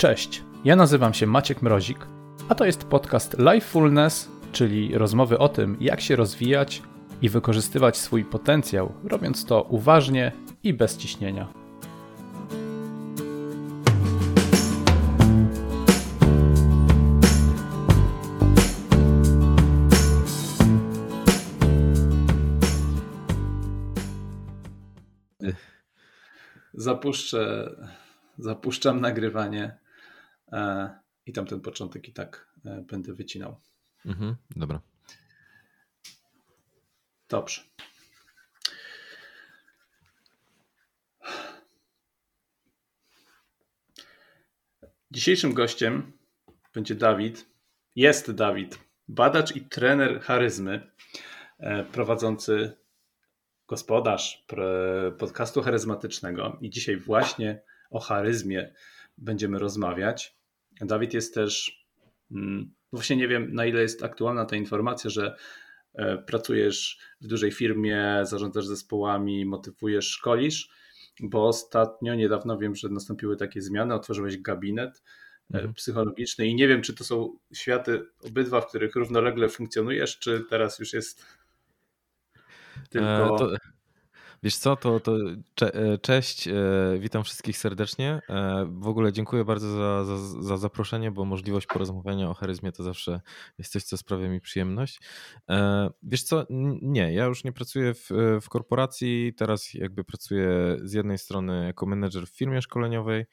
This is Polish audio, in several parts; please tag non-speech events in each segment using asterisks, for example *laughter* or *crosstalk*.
Cześć, ja nazywam się Maciek Mrozik, a to jest podcast Lifefulness, czyli rozmowy o tym, jak się rozwijać i wykorzystywać swój potencjał, robiąc to uważnie i bez ciśnienia. Zapuszczę, zapuszczam nagrywanie i tam ten początek i tak e, będę wycinał. Mhm, dobra. Dobrze. Dzisiejszym gościem będzie Dawid. Jest Dawid, badacz i trener charyzmy, e, prowadzący gospodarz podcastu charyzmatycznego. I dzisiaj właśnie o charyzmie będziemy rozmawiać. Dawid jest też, mm, właśnie nie wiem na ile jest aktualna ta informacja, że e, pracujesz w dużej firmie, zarządzasz zespołami, motywujesz, szkolisz, bo ostatnio, niedawno wiem, że nastąpiły takie zmiany, otworzyłeś gabinet e, mhm. psychologiczny i nie wiem, czy to są światy obydwa, w których równolegle funkcjonujesz, czy teraz już jest tylko... E, to, Wiesz co, to, to cze, e, cześć, e, witam wszystkich serdecznie. E, w ogóle dziękuję bardzo za, za, za, zaproszenie, bo możliwość porozmawiania o charyzmie to zawsze jest coś, co sprawia mi przyjemność. Wiesz co, nie, ja już nie pracuję w, w korporacji, teraz jakby pracuję z jednej strony jako menedżer w firmie szkoleniowej,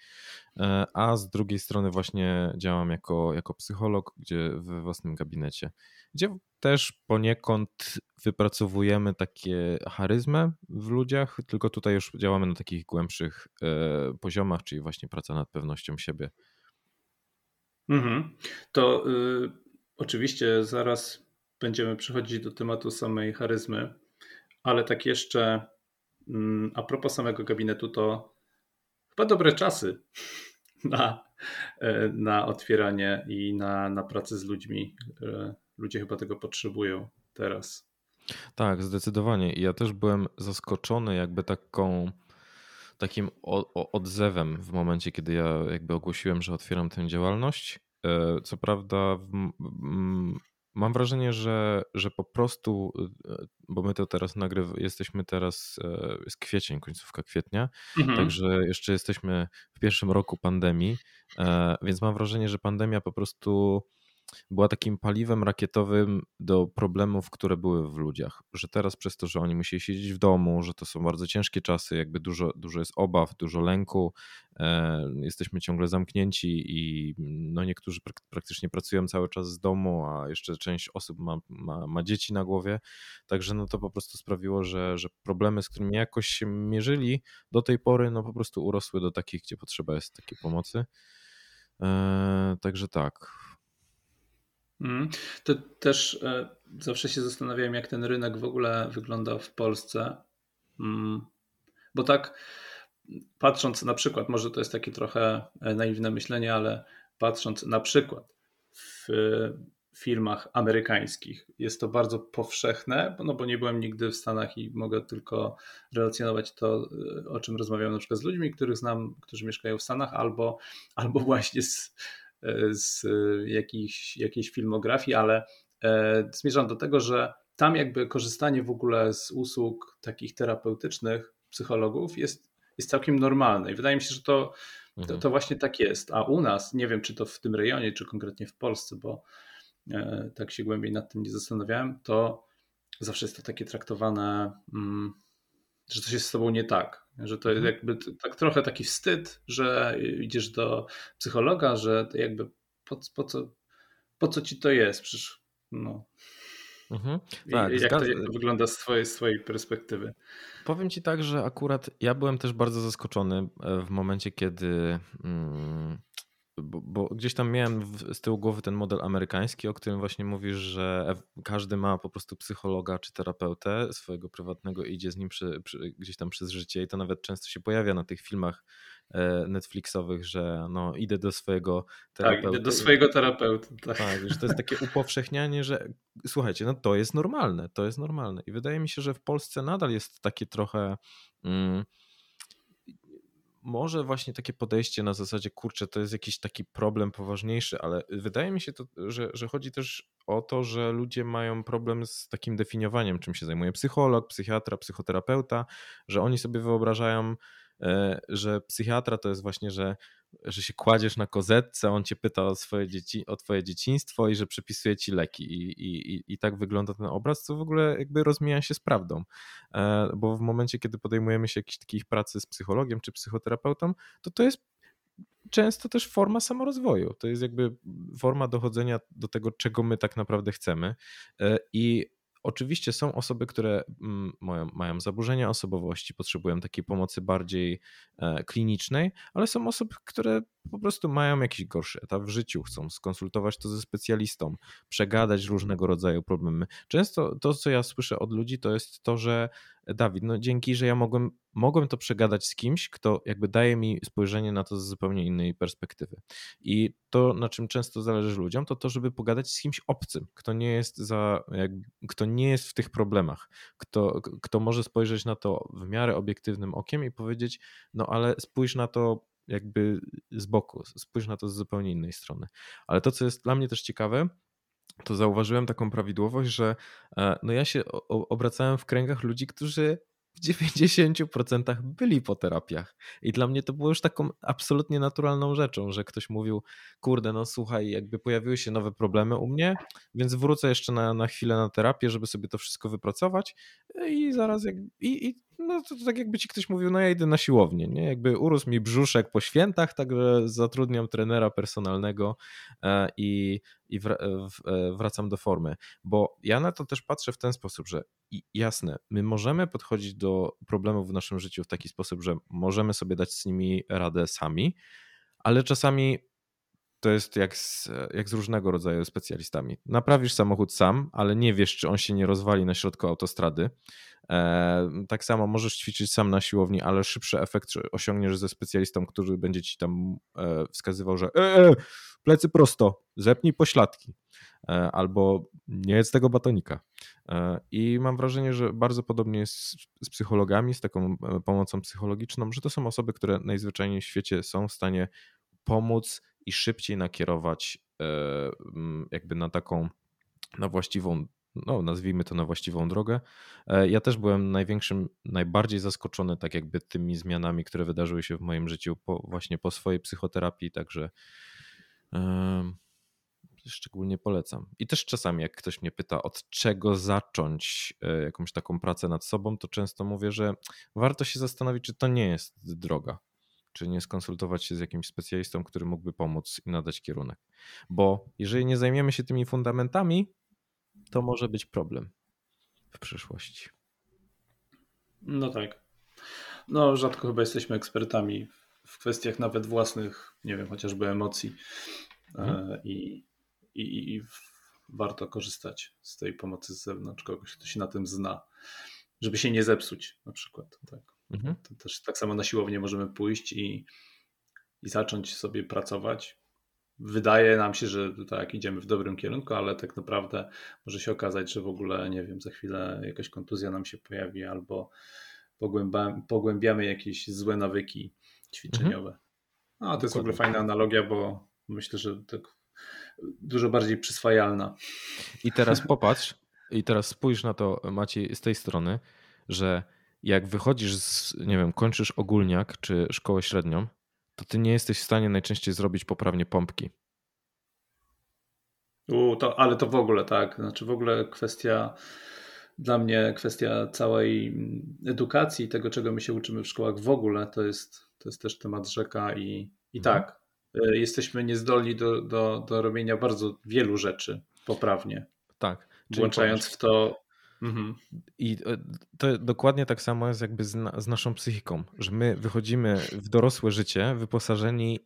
a z drugiej strony właśnie działam jako, jako psycholog, gdzie we własnym gabinecie, gdzie też poniekąd wypracowujemy takie charyzmę w ludziach, tylko tutaj już działamy na takich głębszych e, poziomach, czyli właśnie praca nad pewnością siebie. Mhm. To y, oczywiście zaraz będziemy przechodzić do tematu samej charyzmy, ale tak jeszcze y, a propos samego gabinetu, to chyba dobre czasy *laughs* na, e, na otwieranie i na, na pracę z ludźmi. Ludzie chyba tego potrzebują teraz. Tak, zdecydowanie. I ja też byłem zaskoczony jakby taką takim odzewem w momencie, kiedy ja jakby ogłosiłem, że otwieram tę działalność. E, co prawda mam wrażenie, że, że po prostu, e, bo my to teraz nagrywamy, jesteśmy teraz, e, jest kwiecień, końcówka kwietnia, mhm. także jeszcze jesteśmy w pierwszym roku pandemii, więc mam wrażenie, że pandemia po prostu była takim paliwem rakietowym do problemów, które były w ludziach. Że teraz przez to, że oni musieli siedzieć w domu, że to są bardzo ciężkie czasy, jakby dużo, dużo jest obaw, dużo lęku, e, jesteśmy ciągle zamknięci i no niektórzy prak praktycznie pracują cały czas z domu, a jeszcze część osób ma, ma, ma dzieci na głowie. Także no to po prostu sprawiło, że, że problemy, z którymi jakoś się mierzyli do tej pory, no po prostu urosły do takich, gdzie potrzeba jest takiej pomocy. E, także tak. To też e, zawsze się zastanawiałem, jak ten rynek w ogóle wygląda w Polsce. Mm. Bo tak, patrząc na przykład, może to jest takie trochę e, naiwne myślenie, ale patrząc na przykład w filmach amerykańskich jest to bardzo powszechne, no bo nie byłem nigdy w Stanach i mogę tylko relacjonować to, e, o czym rozmawiam na przykład z ludźmi, których znam, którzy mieszkają w Stanach, albo, albo właśnie z E, z jakiejś, jakiejś filmografii, ale e, zmierzam do tego, że tam jakby korzystanie w ogóle z usług takich terapeutycznych psychologów jest, jest całkiem normalne i wydaje mi się, że to, to, mhm. to, właśnie tak jest. A u nas, nie wiem czy to w tym rejonie, czy konkretnie w Polsce, bo e, tak się głębiej nad tym nie zastanawiałem, to zawsze jest to takie traktowane, mm, że coś jest z tobą nie tak. Że to jest mhm. jakby tak trochę taki wstyd, że idziesz do psychologa, że jakby po, po, co, po co ci to jest? Przecież no. Mhm. Tak, jak, to, jak, to, wygląda z twojej, z twojej perspektywy? Powiem ci tak, że akurat ja byłem też bardzo zaskoczony e, w momencie, kiedy mm, bo, bo, gdzieś tam miałem z tyłu głowy ten model amerykański, o którym właśnie mówisz, że każdy ma po prostu psychologa czy terapeutę swojego prywatnego i idzie z nim przy, przy, gdzieś tam przez życie i to nawet często się pojawia na tych filmach e, Netflixowych, że no idę do swojego terapeuty. Tak, idę do swojego terapeuty. Tak. tak, że to jest takie upowszechnianie, że słuchajcie, no to jest normalne, to jest normalne i wydaje mi się, że w Polsce nadal jest takie trochę... Mm, może właśnie takie podejście na zasadzie, kurczę, to jest jakiś taki problem poważniejszy, ale wydaje mi się, to, że, że chodzi też o to, że ludzie mają problem z takim definiowaniem, czym się zajmuje psycholog, psychiatra, psychoterapeuta, że oni sobie wyobrażają, że psychiatra to jest właśnie, że że się kładziesz na kozetce, on cię pyta o, swoje dzieci, o twoje dzieciństwo i że przepisuje ci leki. I, i, I tak wygląda ten obraz, co w ogóle jakby rozmija się z prawdą. E, bo w momencie, kiedy podejmujemy się jakiejś takiej pracy z psychologiem czy psychoterapeutą, to to jest często też forma samorozwoju. To jest jakby forma dochodzenia do tego, czego my tak naprawdę chcemy. E, I Oczywiście są osoby, które mm, mają, mają zaburzenia osobowości, potrzebują takiej pomocy bardziej e, klinicznej, ale są osoby, które po prostu mają jakiś gorszy etap w życiu, chcą skonsultować to ze specjalistą, przegadać różnego rodzaju problemy. Często to, co ja słyszę od ludzi, to jest to, że Dawid, no dzięki, że ja mogłem, mogłem to przegadać z kimś, kto jakby daje mi spojrzenie na to z zupełnie innej perspektywy. I to, na czym często zależy ludziom, to to, żeby pogadać z kimś obcym, kto nie jest za, kto nie jest w tych problemach, kto, kto może spojrzeć na to w miarę obiektywnym okiem i powiedzieć, no ale spójrz na to jakby z boku, spójrz na to z zupełnie innej strony. Ale to, co jest dla mnie też ciekawe, to zauważyłem taką prawidłowość, że e, no ja się obracałem w kręgach ludzi, którzy w 90% byli po terapiach. I dla mnie to było już taką absolutnie naturalną rzeczą, że ktoś mówił, kurde, no słuchaj, jakby pojawiły się nowe problemy u mnie, więc wrócę jeszcze na, na chwilę na terapię, żeby sobie to wszystko wypracować i zaraz jak, i, i no to, to, tak jakby ci ktoś mówił, no ja idę na siłownię, nie? Jakby urósł mi brzuszek po świętach, także zatrudniam trenera personalnego e, i, i e, wracam do formy. Bo ja na to też patrzę w ten sposób, że jasne, my możemy podchodzić do problemów w naszym życiu w taki sposób, że możemy sobie dać z nimi radę sami, ale czasami to jest jak z, jak z różnego rodzaju specjalistami. Naprawisz samochód sam, ale nie wiesz, czy on się nie rozwali na środku autostrady. E, tak samo możesz ćwiczyć sam na siłowni, ale szybszy efekt osiągniesz ze specjalistą, który będzie ci tam e, wskazywał, że e, e, plecy prosto, zepnij pośladki e, albo nie jedz tego batonika. I mam wrażenie, że bardzo podobnie jest z psychologami, z taką pomocą psychologiczną, że to są osoby, które najzwyczajniej w świecie są w stanie pomóc i szybciej nakierować jakby na taką na właściwą no nazwijmy to na właściwą drogę. E, ja też byłem największym, najbardziej zaskoczony tak jakby tymi zmianami, które wydarzyły się w moim życiu po, właśnie po swojej psychoterapii, także szczególnie polecam. I też czasami jak ktoś mnie pyta od czego zacząć e, jakąś taką pracę nad sobą, to często mówię, że warto się zastanowić, czy to nie jest droga czy nie skonsultować się z jakimś specjalistą, który mógłby pomóc i nadać kierunek. Bo jeżeli nie zajmiemy się tymi fundamentami, to może być problem w przyszłości. No tak. No, rzadko chyba jesteśmy ekspertami w kwestiach nawet własnych, nie wiem, chociażby emocji. Mhm. E, I, i, I warto korzystać z tej pomocy z zewnątrz, kogoś, kto się na tym zna, żeby się nie zepsuć, na przykład. Tak. Mhm. To też tak samo na siłownię możemy pójść i, i zacząć sobie pracować wydaje nam się, że tak idziemy w dobrym kierunku, ale tak naprawdę może się okazać, że w ogóle, nie wiem, za chwilę jakaś kontuzja nam się pojawi albo pogłębiamy jakieś złe nawyki ćwiczeniowe. Mhm. No, to jest w ogóle fajna analogia, bo myślę, że tak dużo bardziej przyswajalna. I teraz *laughs* popatrz, i teraz spójrz na to, Maciej, z tej strony, że jak wychodzisz z, nie wiem, kończysz ogólniak czy szkołę średnią, to ty nie jesteś w stanie najczęściej zrobić poprawnie pompki. U, to, ale to w ogóle tak. Znaczy w ogóle kwestia dla mnie kwestia całej edukacji, tego czego my się uczymy w szkołach w ogóle, to jest, to jest też temat rzeka i, i mhm. tak, e, jesteśmy niezdolni do, do, do robienia bardzo wielu rzeczy poprawnie. Tak. Włączając w to Mhm. I e, to dokładnie tak samo jest jakby z, na, z, naszą psychiką, że my wychodzimy w dorosłe życie wyposażeni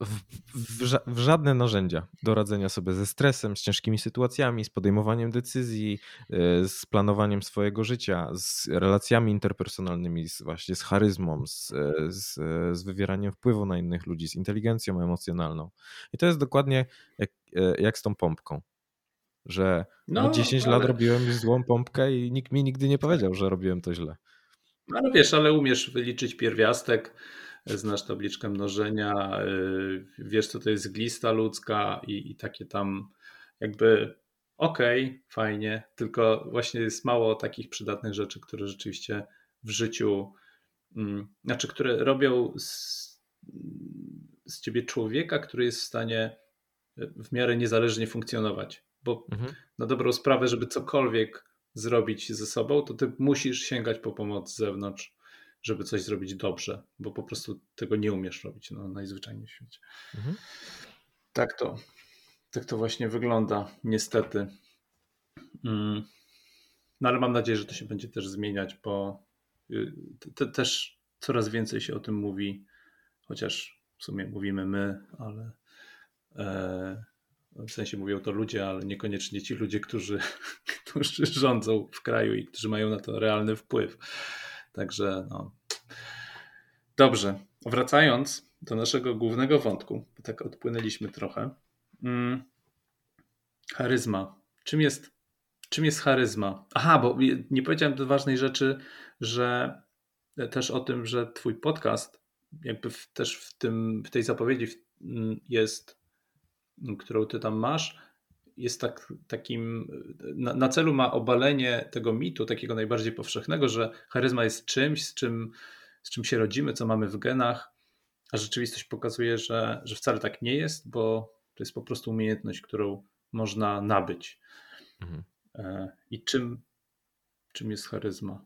w, w, w, żadne narzędzia do radzenia sobie ze stresem, z ciężkimi sytuacjami, z podejmowaniem decyzji, e, z planowaniem swojego życia, z relacjami interpersonalnymi, z, właśnie z charyzmą, z, e, z, z wywieraniem wpływu na innych ludzi, z inteligencją emocjonalną. I to jest dokładnie jak, jak z tą pompką że no, no 10 ale... lat robiłem złą pompkę i nikt mi nigdy nie powiedział, że robiłem to źle. No ale wiesz, ale umiesz wyliczyć pierwiastek, znasz tabliczkę mnożenia, y, wiesz co to jest glista ludzka i, i takie tam jakby okej, okay, fajnie, tylko właśnie jest mało takich przydatnych rzeczy, które rzeczywiście w życiu, mm, znaczy które robią z, z ciebie człowieka, który jest w stanie w miarę niezależnie funkcjonować. Bo mhm. na dobrą sprawę, żeby cokolwiek zrobić ze sobą, to ty musisz sięgać po pomoc z zewnątrz, żeby coś zrobić dobrze, bo po prostu tego nie umiesz robić no, najzwyczajniej w świecie. Mhm. Tak to. Tak to właśnie wygląda, niestety. Mm. No ale mam nadzieję, że to się będzie też zmieniać, bo y, te, też coraz więcej się o tym mówi, chociaż w sumie mówimy my, ale e, w sensie mówią to ludzie, ale niekoniecznie ci ludzie, którzy, *laughs* którzy rządzą w kraju i którzy mają na to realny wpływ. Także no. Dobrze. Wracając do naszego głównego wątku, bo tak odpłynęliśmy trochę. Hmm. Charyzma. Czym jest, czym jest charyzma? Aha, bo nie powiedziałem do ważnej rzeczy, że też o tym, że twój podcast jakby w, też w, tym, w tej zapowiedzi jest którą ty tam masz, jest tak, takim, na, na, celu ma obalenie tego mitu, takiego najbardziej powszechnego, że charyzma jest czymś, z czym, z czym się rodzimy, co mamy w genach, a rzeczywistość pokazuje, że, że wcale tak nie jest, bo to jest po prostu umiejętność, którą można nabyć. Mhm. E, I czym, czym jest charyzma?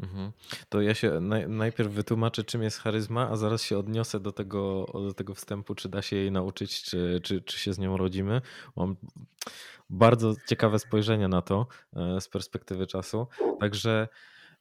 Mhm. To ja się naj, najpierw wytłumaczę, czym jest charyzma, a zaraz się odniosę do tego, do tego wstępu, czy da się jej nauczyć, czy, czy, czy się z nią rodzimy. Mam bardzo ciekawe spojrzenie na to e, z perspektywy czasu. Także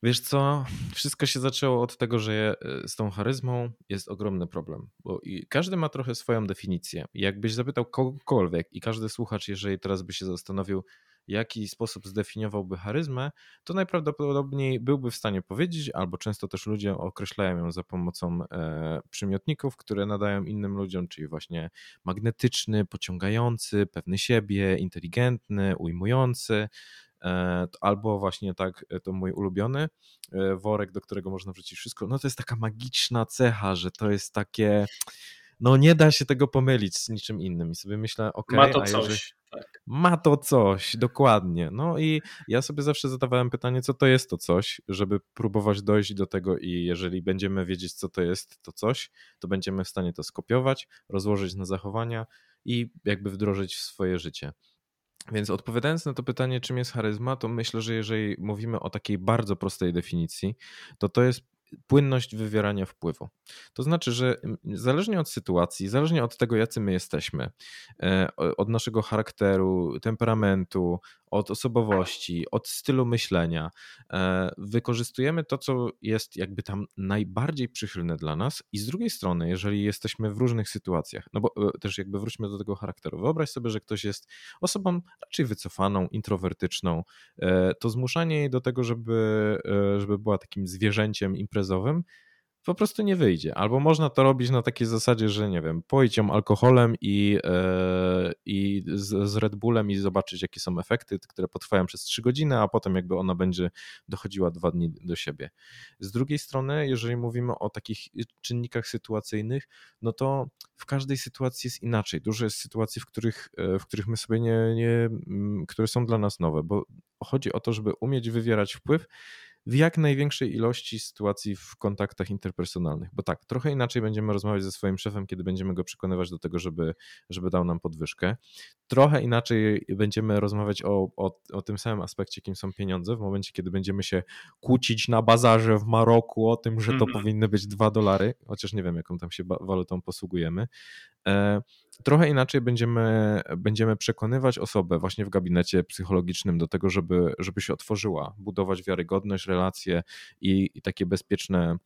wiesz co, wszystko się zaczęło od tego, że e, z tą charyzmą jest ogromny problem, bo każdy ma trochę swoją definicję. Jakbyś zapytał kogokolwiek i każdy słuchacz, jeżeli teraz by się zastanowił, jaki sposób zdefiniowałby charyzmę, to najprawdopodobniej byłby w stanie powiedzieć, albo często też ludzie określają ją za pomocą e, przymiotników, które nadają innym ludziom, czyli właśnie magnetyczny, pociągający, pewny siebie, inteligentny, ujmujący. E, albo właśnie tak, e, to mój ulubiony worek, do którego można wrzucić wszystko. No to jest taka magiczna cecha, że to jest takie no nie da się tego pomylić z niczym innym. I sobie myślę, ok, ma to coś. Jeżeli... Tak. Ma to coś, dokładnie. No i ja sobie zawsze zadawałem pytanie, co to jest to coś, żeby próbować dojść do tego i jeżeli będziemy wiedzieć, co to jest to coś, to będziemy w stanie to skopiować, rozłożyć na zachowania i jakby wdrożyć w swoje życie. Więc odpowiadając na to pytanie, czym jest charyzma, to myślę, że jeżeli mówimy o takiej bardzo prostej definicji, to to jest płynność wywierania wpływu. To znaczy, że zależnie od sytuacji, zależnie od tego, jacy my jesteśmy, e, od naszego charakteru, temperamentu, od osobowości, od stylu myślenia, e, wykorzystujemy to, co jest jakby tam najbardziej przychylne dla nas, i z drugiej strony, jeżeli jesteśmy w różnych sytuacjach, no bo e, też jakby wróćmy do tego charakteru. Wyobraź sobie, że ktoś jest osobą raczej wycofaną, introwertyczną, to zmuszanie jej do tego, żeby, żeby była takim zwierzęciem imprezowym po prostu nie wyjdzie. Albo można to robić na takiej zasadzie, że nie wiem, poić ją alkoholem i, e, i z, z Red Bullem i zobaczyć, jakie są efekty, które potrwają przez 3 godziny, a potem jakby ona będzie dochodziła dwa dni do siebie. Z drugiej strony, jeżeli mówimy o takich czynnikach sytuacyjnych, no to w każdej sytuacji jest inaczej. Dużo jest sytuacji, w których, e, w których my sobie nie, nie, które są dla nas nowe, bo chodzi o to, żeby umieć wywierać wpływ w jak największej ilości sytuacji w kontaktach interpersonalnych. Bo tak, trochę inaczej będziemy rozmawiać ze swoim szefem, kiedy będziemy go przekonywać do tego, żeby, żeby dał nam podwyżkę. Trochę inaczej będziemy rozmawiać o, o, o tym samym aspekcie, kim są pieniądze, w momencie, kiedy będziemy się kłócić na bazarze w Maroku o tym, że to mm -hmm. powinny być dwa dolary, chociaż nie wiem, jaką tam się walutą posługujemy. E, trochę inaczej będziemy, będziemy przekonywać osobę właśnie w gabinecie psychologicznym do tego, żeby, żeby się otworzyła, budować wiarygodność, relacje i, i takie bezpieczne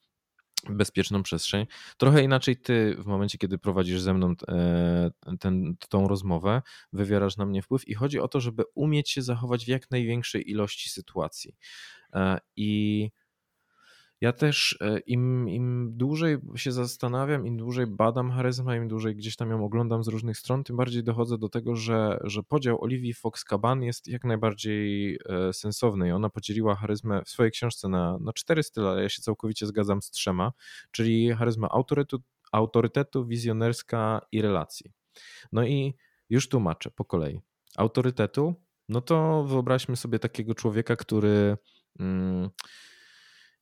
bezpieczną przestrzeń. Trochę inaczej ty w momencie, kiedy prowadzisz ze mną e, ten, tą rozmowę, wywierasz na mnie wpływ i chodzi o to, żeby umieć się zachować w jak największej ilości sytuacji. E, I Ja też e, im, im dłużej się zastanawiam, im dłużej badam charyzmę, im dłużej gdzieś tam ją oglądam z różnych stron, tym bardziej dochodzę do tego, że, że podział Oliwii Fox-Caban jest jak najbardziej e, sensowny i ona podzieliła charyzmę w swojej książce na, na cztery style, ale ja się całkowicie zgadzam z trzema, czyli charyzma autorytetu, autorytetu, wizjonerska i relacji. No i już tłumaczę po kolei. Autorytetu, no to wyobraźmy sobie takiego człowieka, który... Mm,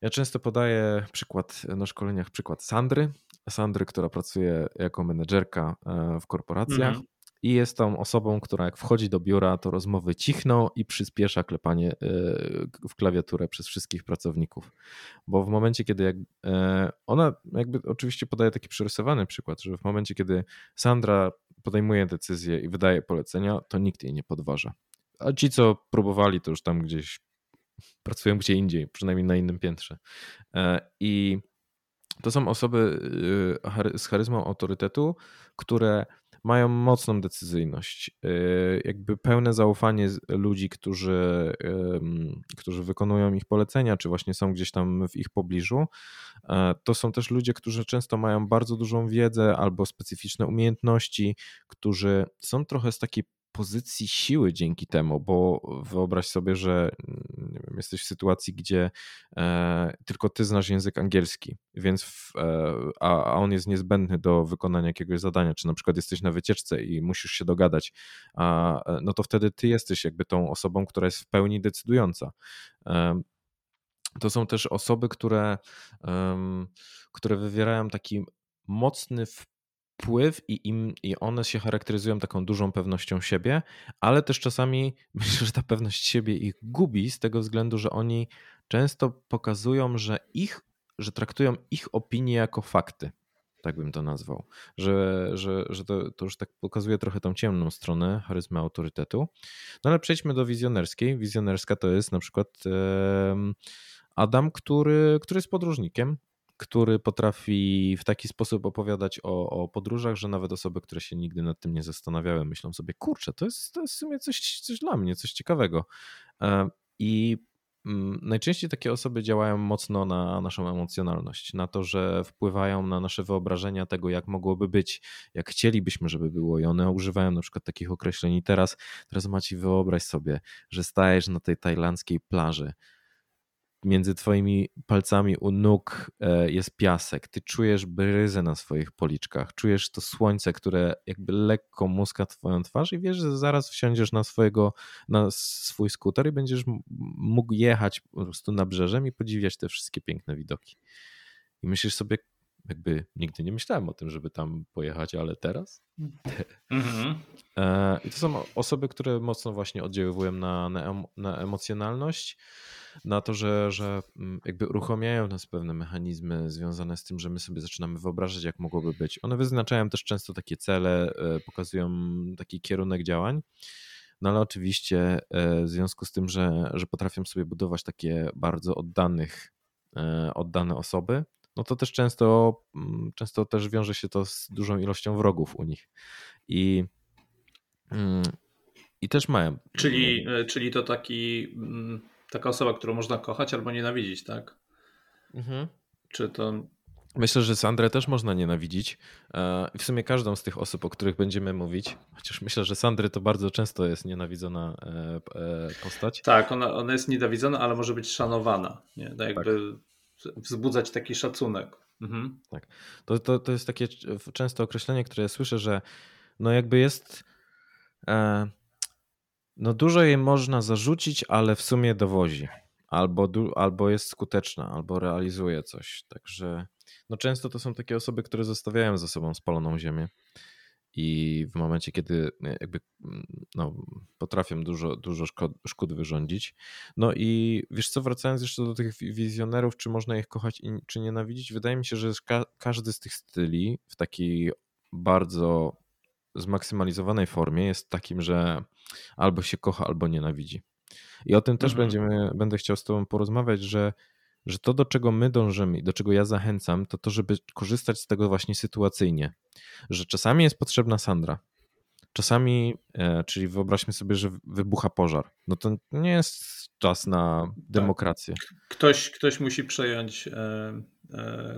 ja często podaję przykład na szkoleniach, przykład Sandry. Sandry, która pracuje jako menedżerka e, w korporacjach. -hmm. I jest tą osobą, która jak wchodzi do biura, to rozmowy cichną i przyspiesza klepanie e, w klawiaturę przez wszystkich pracowników. Bo w momencie, kiedy jak, e, ona jakby oczywiście podaje taki przerysowany przykład, że w momencie, kiedy Sandra podejmuje decyzję i wydaje polecenia, to nikt jej nie podważa. A ci, co próbowali, to już tam gdzieś pracują gdzie indziej, przynajmniej na innym piętrze. E, I to są osoby y, z charyzmą autorytetu, które mają mocną decyzyjność, e, jakby pełne zaufanie ludzi, którzy, którzy wykonują ich polecenia, czy właśnie są gdzieś tam w ich pobliżu. E, to są też ludzie, którzy często mają bardzo dużą wiedzę albo specyficzne umiejętności, którzy są trochę z takiej pozycji siły dzięki temu, bo wyobraź sobie, że wiem, jesteś w sytuacji, gdzie e, tylko ty znasz język angielski, więc w, e, a, a, on jest niezbędny do wykonania jakiegoś zadania, czy na przykład jesteś na wycieczce i musisz się dogadać, a, e, no to wtedy ty jesteś jakby tą osobą, która jest w pełni decydująca. E, to są też osoby, które, które wywierają taki mocny wpływ wpływ i, im, i one się charakteryzują taką dużą pewnością siebie, ale też czasami *laughs* myślę, że ta pewność siebie ich gubi z tego względu, że oni często pokazują, że ich, że traktują ich opinie jako fakty. Tak bym to nazwał. Że, że, że to, to już tak pokazuje trochę tą ciemną stronę charyzmy autorytetu. No ale przejdźmy do wizjonerskiej. Wizjonerska to jest na przykład Adam, który, który jest podróżnikiem, który potrafi w taki sposób opowiadać o, o, podróżach, że nawet osoby, które się nigdy nad tym nie zastanawiały, myślą sobie, kurczę, to jest, to jest w sumie coś, coś dla mnie, coś ciekawego. E, I mm, najczęściej takie osoby działają mocno na naszą emocjonalność, na to, że wpływają na nasze wyobrażenia tego, jak mogłoby być, jak chcielibyśmy, żeby było. I one używają na przykład takich określeń. I teraz, teraz Maci, wyobraź sobie, że stajesz na tej tajlandzkiej plaży między twoimi palcami u nóg e, jest piasek, ty czujesz bryzę na swoich policzkach, czujesz to słońce, które jakby lekko muska twoją twarz i wiesz, że zaraz wsiądziesz na swojego, na swój skuter i będziesz mógł jechać po prostu na brzeżem i podziwiać te wszystkie piękne widoki. I myślisz sobie, jakby nigdy nie myślałem o tym, żeby tam pojechać, ale teraz? Mhm. *laughs* E, I to są osoby, które mocno właśnie oddziaływują na, na, na emocjonalność, na to, że, że mm, jakby uruchamiają nas pewne mechanizmy związane z tym, że my sobie zaczynamy wyobrażać, jak mogłoby być. One wyznaczają też często takie cele, e, pokazują taki kierunek działań. No ale oczywiście e, w związku z tym, że, że potrafią sobie budować takie bardzo oddanych, oddane osoby, no to też często, mm, często też wiąże się to z dużą ilością wrogów u nich. I, mm, i też mają. Czyli, czyli to taki taka osoba, którą można kochać albo nienawidzić, tak? Mhm. Czy to. Myślę, że Sandrę też można nienawidzić. E, w sumie każdą z tych osób, o których będziemy mówić, chociaż myślę, że Sandry to bardzo często jest nienawidzona e, e, postać. Tak, ona, ona jest nienawidzona, ale może być szanowana. Nie? Tak jakby tak. Wzbudzać taki szacunek. Mhm. Tak. To, to, to jest takie często określenie, które ja słyszę, że no jakby jest. No dużo jej można zarzucić, ale w sumie dowozi. Albo, albo jest skuteczna, albo realizuje coś. Także no często to są takie osoby, które zostawiają za sobą spaloną ziemię i w momencie, kiedy e, jakby no, potrafią dużo, dużo szkód, szkód wyrządzić. No i wiesz co, wracając jeszcze do tych wizjonerów, czy można ich kochać czy nienawidzić, wydaje mi się, że ka każdy z tych styli w takiej bardzo zmaksymalizowanej formie jest takim, że albo się kocha, albo nienawidzi. I o tym też mhm. będziemy, będę chciał z Tobą porozmawiać, że, że to, do czego my dążymy i do czego ja zachęcam, to to, żeby korzystać z tego właśnie sytuacyjnie. Że czasami jest potrzebna Sandra. Czasami, e, czyli wyobraźmy sobie, że wybucha pożar. No to nie jest czas na tak. demokrację. Ktoś, ktoś musi przejąć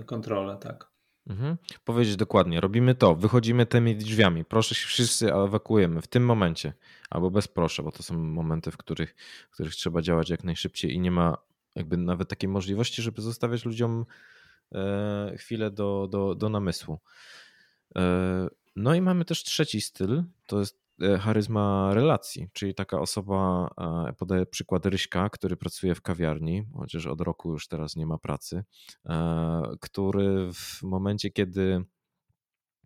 kontrolę, tak. Mhm. Powiedzieć dokładnie, robimy to, wychodzimy tymi drzwiami, proszę się wszyscy ewakuujemy w tym momencie, albo bez proszę, bo to są momenty, w których, w których trzeba działać jak najszybciej i nie ma jakby nawet takiej możliwości, żeby zostawiać ludziom e, chwilę do, do, do namysłu. E, no i mamy też trzeci styl, to jest e, charyzma relacji, czyli taka osoba, podaję przykład Ryśka, który pracuje w kawiarni, chociaż od roku już teraz nie ma pracy, który w momencie, kiedy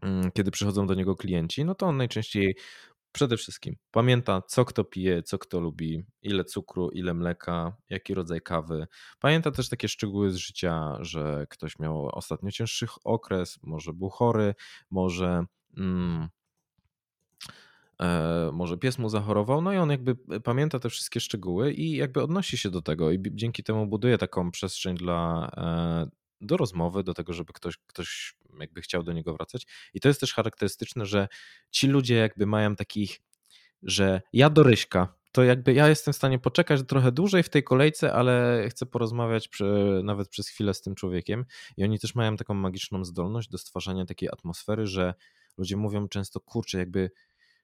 mm, kiedy przychodzą do niego klienci, no to on najczęściej przede wszystkim pamięta, co kto pije, co kto lubi, ile cukru, ile mleka, jaki rodzaj kawy. Pamięta też takie szczegóły z życia, że ktoś miał ostatnio cięższy okres, może był chory, może. Mm, e, może pies mu zachorował, no i on jakby pamięta te wszystkie szczegóły i jakby odnosi się do tego i dzięki temu buduje taką przestrzeń dla, e, do rozmowy, do tego, żeby ktoś, ktoś jakby chciał do niego wracać. I to jest też charakterystyczne, że ci ludzie jakby mają takich, że ja do Ryśka, to jakby ja jestem w stanie poczekać trochę dłużej w tej kolejce, ale chcę porozmawiać przy, nawet przez chwilę z tym człowiekiem. I oni też mają taką magiczną zdolność do stwarzania takiej atmosfery, że ludzie mówią często, kurczę, jakby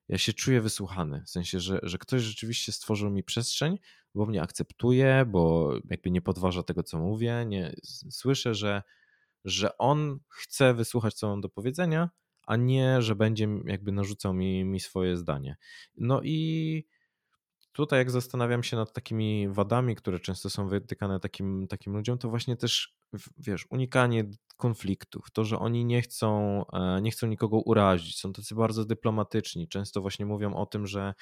ja się czuję wysłuchany. W sensie, że, że ktoś rzeczywiście stworzył mi przestrzeń, bo mnie akceptuje, bo jakby nie podważa tego, co mówię. Nie, słyszę, że, że on chce wysłuchać, co mam do powiedzenia, a nie, że będzie jakby narzucał mi, mi swoje zdanie. No i tutaj jak zastanawiam się nad takimi wadami, które często są wytykane takim, takim ludziom, to właśnie też, wiesz, unikanie konfliktów, to, że oni nie chcą, e, nie chcą nikogo urazić, są tacy bardzo dyplomatyczni, często właśnie mówią o tym, że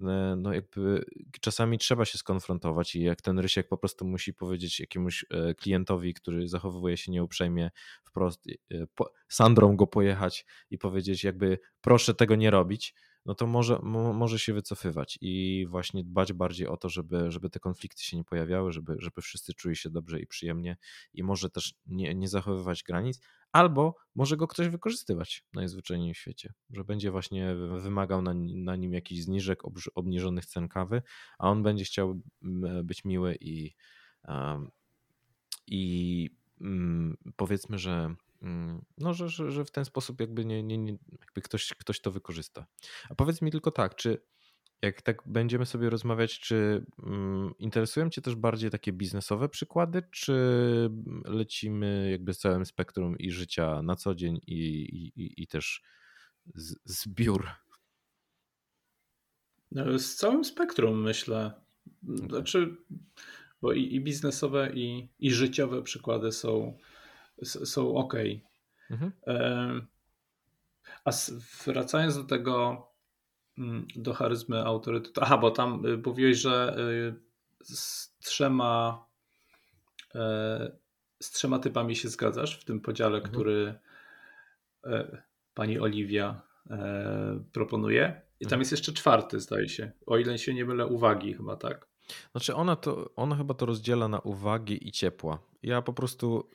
e, no jakby czasami trzeba się skonfrontować i jak ten Rysiek po prostu musi powiedzieć jakiemuś e, klientowi, który zachowuje się nieuprzejmie wprost, Sandrą go pojechać i powiedzieć jakby proszę tego nie robić, no to może, może się wycofywać i właśnie dbać bardziej o to, żeby, żeby te konflikty się nie pojawiały, żeby, żeby wszyscy czuli się dobrze i przyjemnie i może też nie, nie zachowywać granic, albo może go ktoś wykorzystywać najzwyczajniej w świecie, że będzie właśnie wymagał na, na nim jakichś zniżek, obniżonych cen kawy, a on będzie chciał być miły i, i mm, powiedzmy, że no, że, że, że w ten sposób jakby, nie, nie, nie, jakby ktoś, ktoś to wykorzysta. A powiedz mi tylko tak, czy jak tak będziemy sobie rozmawiać, czy mm, interesują Cię też bardziej takie biznesowe przykłady, czy lecimy jakby z całym spektrum i życia na co dzień i, i, i też z, zbiór? No, z całym spektrum myślę. Znaczy, bo i, i biznesowe, i, i życiowe przykłady są są ok. Mhm. A wracając do tego, mm, do charyzmy autorytetu. Aha, bo tam y, mówiłeś, że y, z trzema e, z trzema typami się zgadzasz w tym podziale, mhm. który e, pani Oliwia e, proponuje. I tam mhm. jest jeszcze czwarty, zdaje się. O ile się nie mylę, uwagi chyba, tak? Znaczy ona to, ona chyba to rozdziela na uwagi i ciepła. Ja po prostu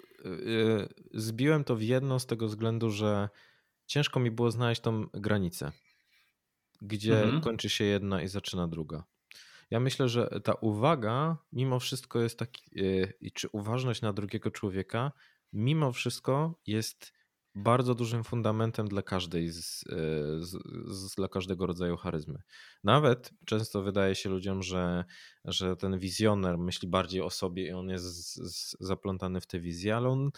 zbiłem to w jedno z tego względu, że ciężko mi było znaleźć tą granicę, gdzie mhm. kończy się jedna i zaczyna druga. Ja myślę, że ta uwaga mimo wszystko jest taki, yy, czy uważność na drugiego człowieka, mimo wszystko jest bardzo dużym fundamentem dla każdej z, e, z, z, dla każdego rodzaju charyzmy. Nawet często wydaje się ludziom, że, że ten wizjoner myśli bardziej o sobie i on jest z, zaplątany w tę wizję, ale on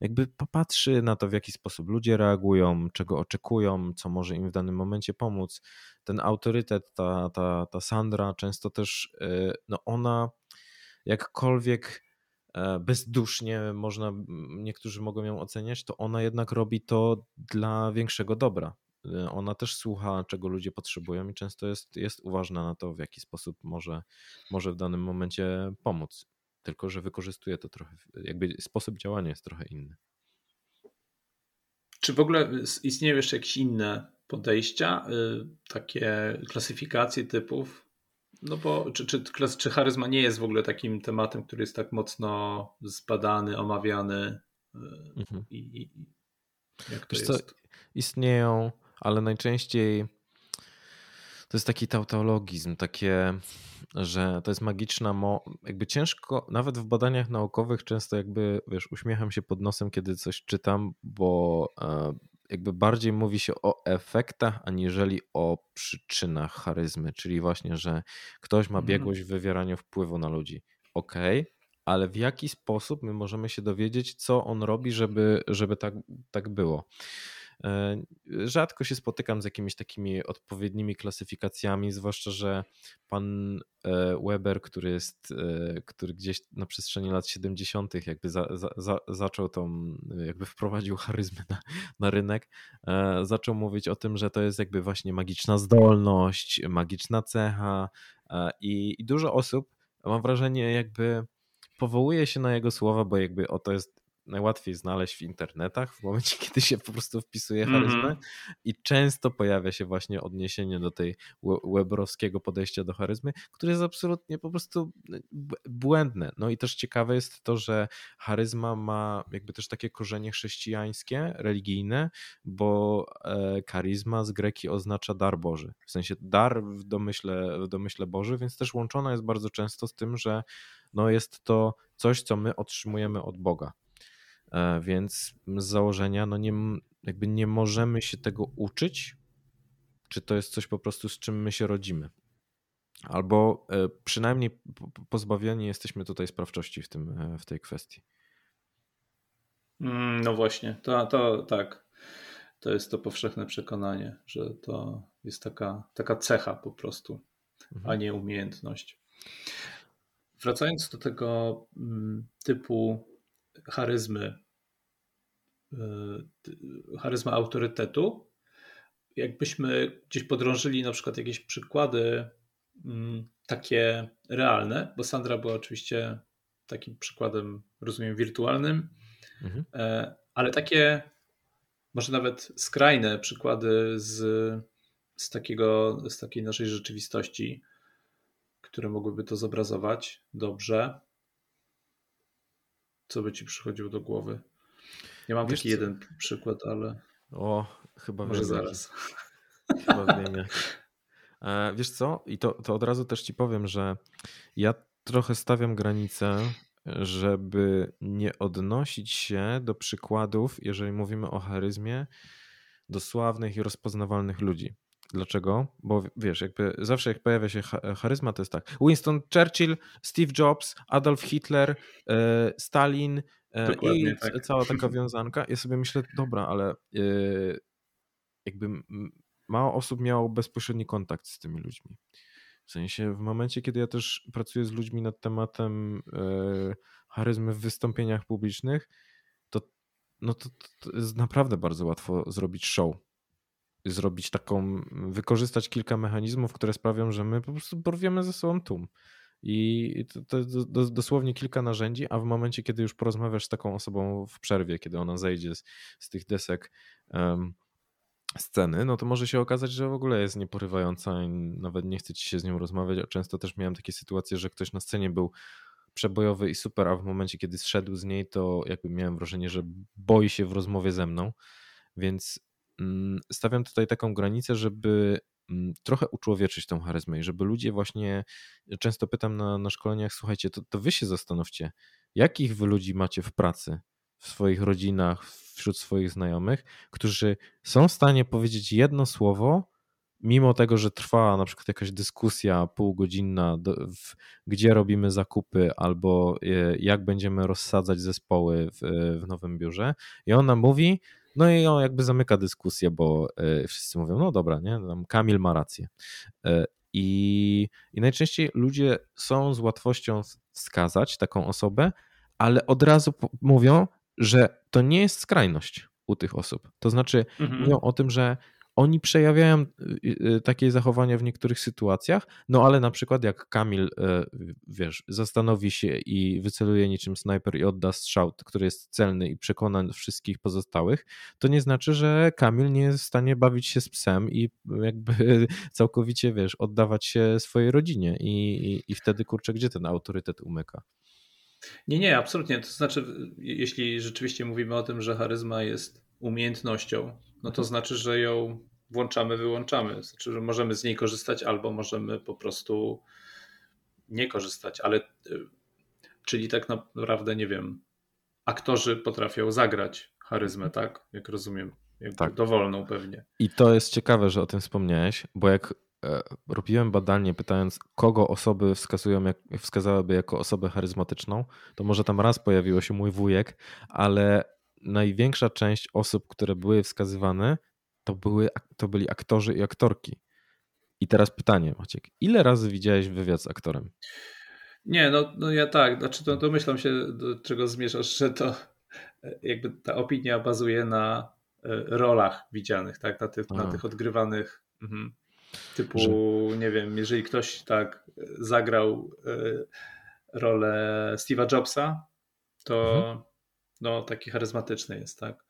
jakby popatrzy na to, w jaki sposób ludzie reagują, czego oczekują, co może im w danym momencie pomóc. Ten autorytet, ta, ta, ta Sandra często też, e, no ona jakkolwiek bezdusznie można, niektórzy mogą ją oceniać, to ona jednak robi to dla większego dobra. E, ona też słucha, czego ludzie potrzebują i często jest, jest uważna na to, w jaki sposób może, może w danym momencie pomóc. Tylko, że wykorzystuje to trochę, jakby sposób działania jest trochę inny. Czy w ogóle istnieją jeszcze jakieś inne podejścia, y, takie klasyfikacje typów, no bo czy, czy, czy charyzma nie jest w ogóle takim tematem, który jest tak mocno zbadany, omawiany e, mhm. i, i, jak to Wiesz jest? Co, istnieją, ale najczęściej to jest taki tautologizm, takie że to jest magiczna, mo jakby ciężko, nawet w badaniach naukowych często jakby, wiesz, uśmiecham się pod nosem, kiedy coś czytam, bo e, jakby bardziej mówi się o efektach, aniżeli o przyczynach charyzmy, czyli właśnie, że ktoś ma mhm. biegłość w wywieraniu wpływu na ludzi. Okej, okay, ale w jaki sposób my możemy się dowiedzieć, co on robi, żeby, żeby tak, tak było? E, rzadko się spotykam z jakimiś takimi odpowiednimi klasyfikacjami, zwłaszcza, że pan e, Weber, który jest, e, który gdzieś na przestrzeni lat 70. jakby za, za, zaczął tą, jakby wprowadził charyzmę na, na rynek, zaczął mówić o tym, że to jest jakby właśnie magiczna zdolność, magiczna cecha i, i dużo osób, mam wrażenie, jakby powołuje się na jego słowa, bo jakby oto jest najłatwiej znaleźć w internetach w momencie, *laughs* kiedy się po prostu wpisuje mhm. charyzmę mm -hmm. i często pojawia się właśnie odniesienie do tej webrowskiego podejścia do charyzmy, które jest absolutnie po prostu błędne. No i też ciekawe jest to, że charyzma ma jakby też takie korzenie chrześcijańskie, religijne, bo e, charyzma z greki oznacza dar Boży. W sensie dar w domyśle, w domyśle Boży, więc też łączona jest bardzo często z tym, że no jest to coś, co my otrzymujemy od Boga. E, więc z założenia no nie, jakby nie możemy się tego uczyć, czy to jest coś po prostu z czym my się rodzimy. Albo e, przynajmniej pozbawieni jesteśmy tutaj sprawczości w, tym, e, w tej kwestii. Mm, no właśnie, to, to tak. To jest to powszechne przekonanie, że to jest taka, taka cecha po prostu, mhm. a nie umiejętność. Wracając do tego mm, typu charyzmy, y, charyzma autorytetu, jakbyśmy gdzieś podrążyli na przykład jakieś przykłady mm, takie realne, bo Sandra była oczywiście takim przykładem, rozumiem, wirtualnym, mhm. E, ale takie może nawet skrajne przykłady z, z, takiego, z takiej naszej rzeczywistości, które mogłyby to zobrazować dobrze. Co by ci przychodziło do głowy? Ja mam Wiesz taki co? jeden przykład, ale. O, chyba może wiem, zaraz. Chyba wiem. Jak. E, wiesz co? I to, to od razu też ci powiem, że ja trochę stawiam granicę, żeby nie odnosić się do przykładów, jeżeli mówimy o charyzmie, do sławnych i rozpoznawalnych ludzi. Dlaczego? Bo wiesz, jakby zawsze jak pojawia się charyzma, to jest tak. Winston Churchill, Steve Jobs, Adolf Hitler, e, Stalin e, Dokładnie, i tak. cała taka wiązanka. Ja sobie myślę, dobra, ale e, jakby mało osób miało bezpośredni kontakt z tymi ludźmi. W sensie w momencie, kiedy ja też pracuję z ludźmi nad tematem charyzmy w wystąpieniach publicznych, to, no to, to jest naprawdę bardzo łatwo zrobić show zrobić taką, wykorzystać kilka mechanizmów, które sprawią, że my po prostu porwiemy ze sobą tłum. I to, to, dosłownie kilka narzędzi, a w momencie, kiedy już porozmawiasz z taką osobą w przerwie, kiedy ona zejdzie z, z tych desek um, sceny, no to może się okazać, że w ogóle jest nieporywająca i nawet nie chce ci się z nią rozmawiać. A często też miałem takie sytuacje, że ktoś na scenie był przebojowy i super, a w momencie, kiedy zszedł z niej, to jakby miałem wrażenie, że boi się w rozmowie ze mną. Więc stawiam tutaj taką granicę, żeby mm, trochę uczłowieczyć tą charyzmę i żeby ludzie właśnie, często pytam na, na szkoleniach, słuchajcie, to, to wy się zastanówcie, jakich wy ludzi macie w pracy, w swoich rodzinach, wśród swoich znajomych, którzy są w stanie powiedzieć jedno słowo, mimo tego, że trwa na przykład jakaś dyskusja półgodzinna, gdzie robimy zakupy albo e, jak będziemy rozsadzać zespoły w, w nowym biurze, i ona mówi, no i on jakby zamyka dyskusję, bo e, wszyscy mówią, no dobra, nie, Kamil ma rację. E, I, I najczęściej ludzie są z łatwością wskazać taką osobę, ale od razu mówią, że to nie jest skrajność u tych osób. To znaczy, mhm. mówią o tym, że oni przejawiają y, y, takie zachowania w niektórych sytuacjach, no ale na przykład jak Kamil, wiesz, zastanowi się i wyceluje niczym snajper i odda strzał, który jest celny i przekona wszystkich pozostałych, to nie znaczy, że Kamil nie jest w stanie bawić się z psem i jakby *laughs* całkowicie, wiesz, oddawać się swojej rodzinie i, i, i wtedy, kurczę, gdzie ten autorytet umyka? Nie, nie, absolutnie. To znaczy, jeśli rzeczywiście mówimy o tym, że charyzma jest umiejętnością, no to znaczy, że ją włączamy, wyłączamy. Znaczy, że możemy z niej korzystać albo możemy po prostu nie korzystać, ale czyli tak naprawdę, nie wiem, aktorzy potrafią zagrać charyzmę, tak? Jak rozumiem. Jakby tak. Dowolną pewnie. I to jest ciekawe, że o tym wspomniałeś, bo jak e, robiłem badanie pytając, kogo osoby wskazują, jak, wskazałyby jako osobę charyzmatyczną, to może tam raz pojawiło się mój wujek, ale największa część osób, które były wskazywane, to, były, to byli aktorzy i aktorki. I teraz pytanie, Maciek, ile razy widziałeś wywiad z aktorem? Nie, no, no ja tak, znaczy to domyślam się, do czego zmierzasz, że to jakby ta opinia bazuje na e, rolach widzianych, tak, na tych, na tych odgrywanych mhm. typu, że... nie wiem, jeżeli ktoś tak zagrał e, rolę Steve'a Jobsa, to mhm. No taki charyzmatyczny jest, tak.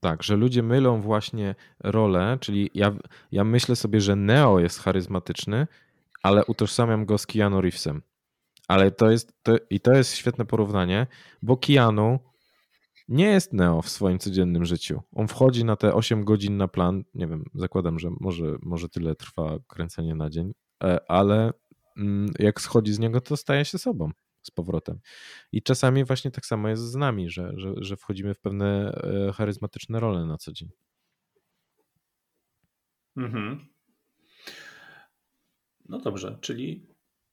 Tak, że ludzie mylą właśnie rolę, czyli ja, ja myślę sobie, że Neo jest charyzmatyczny, ale utożsamiam go z Keanu Reevesem. Ale to jest, to, i to jest świetne porównanie, bo Keanu nie jest Neo w swoim codziennym życiu. On wchodzi na te 8 godzin na plan. Nie wiem, zakładam, że może, może tyle trwa kręcenie na dzień, e, ale mm, jak schodzi z niego, to staje się sobą z powrotem. I czasami właśnie tak samo jest z nami, że, że, że wchodzimy w pewne e, charyzmatyczne role na co dzień. Mhm. No dobrze, czyli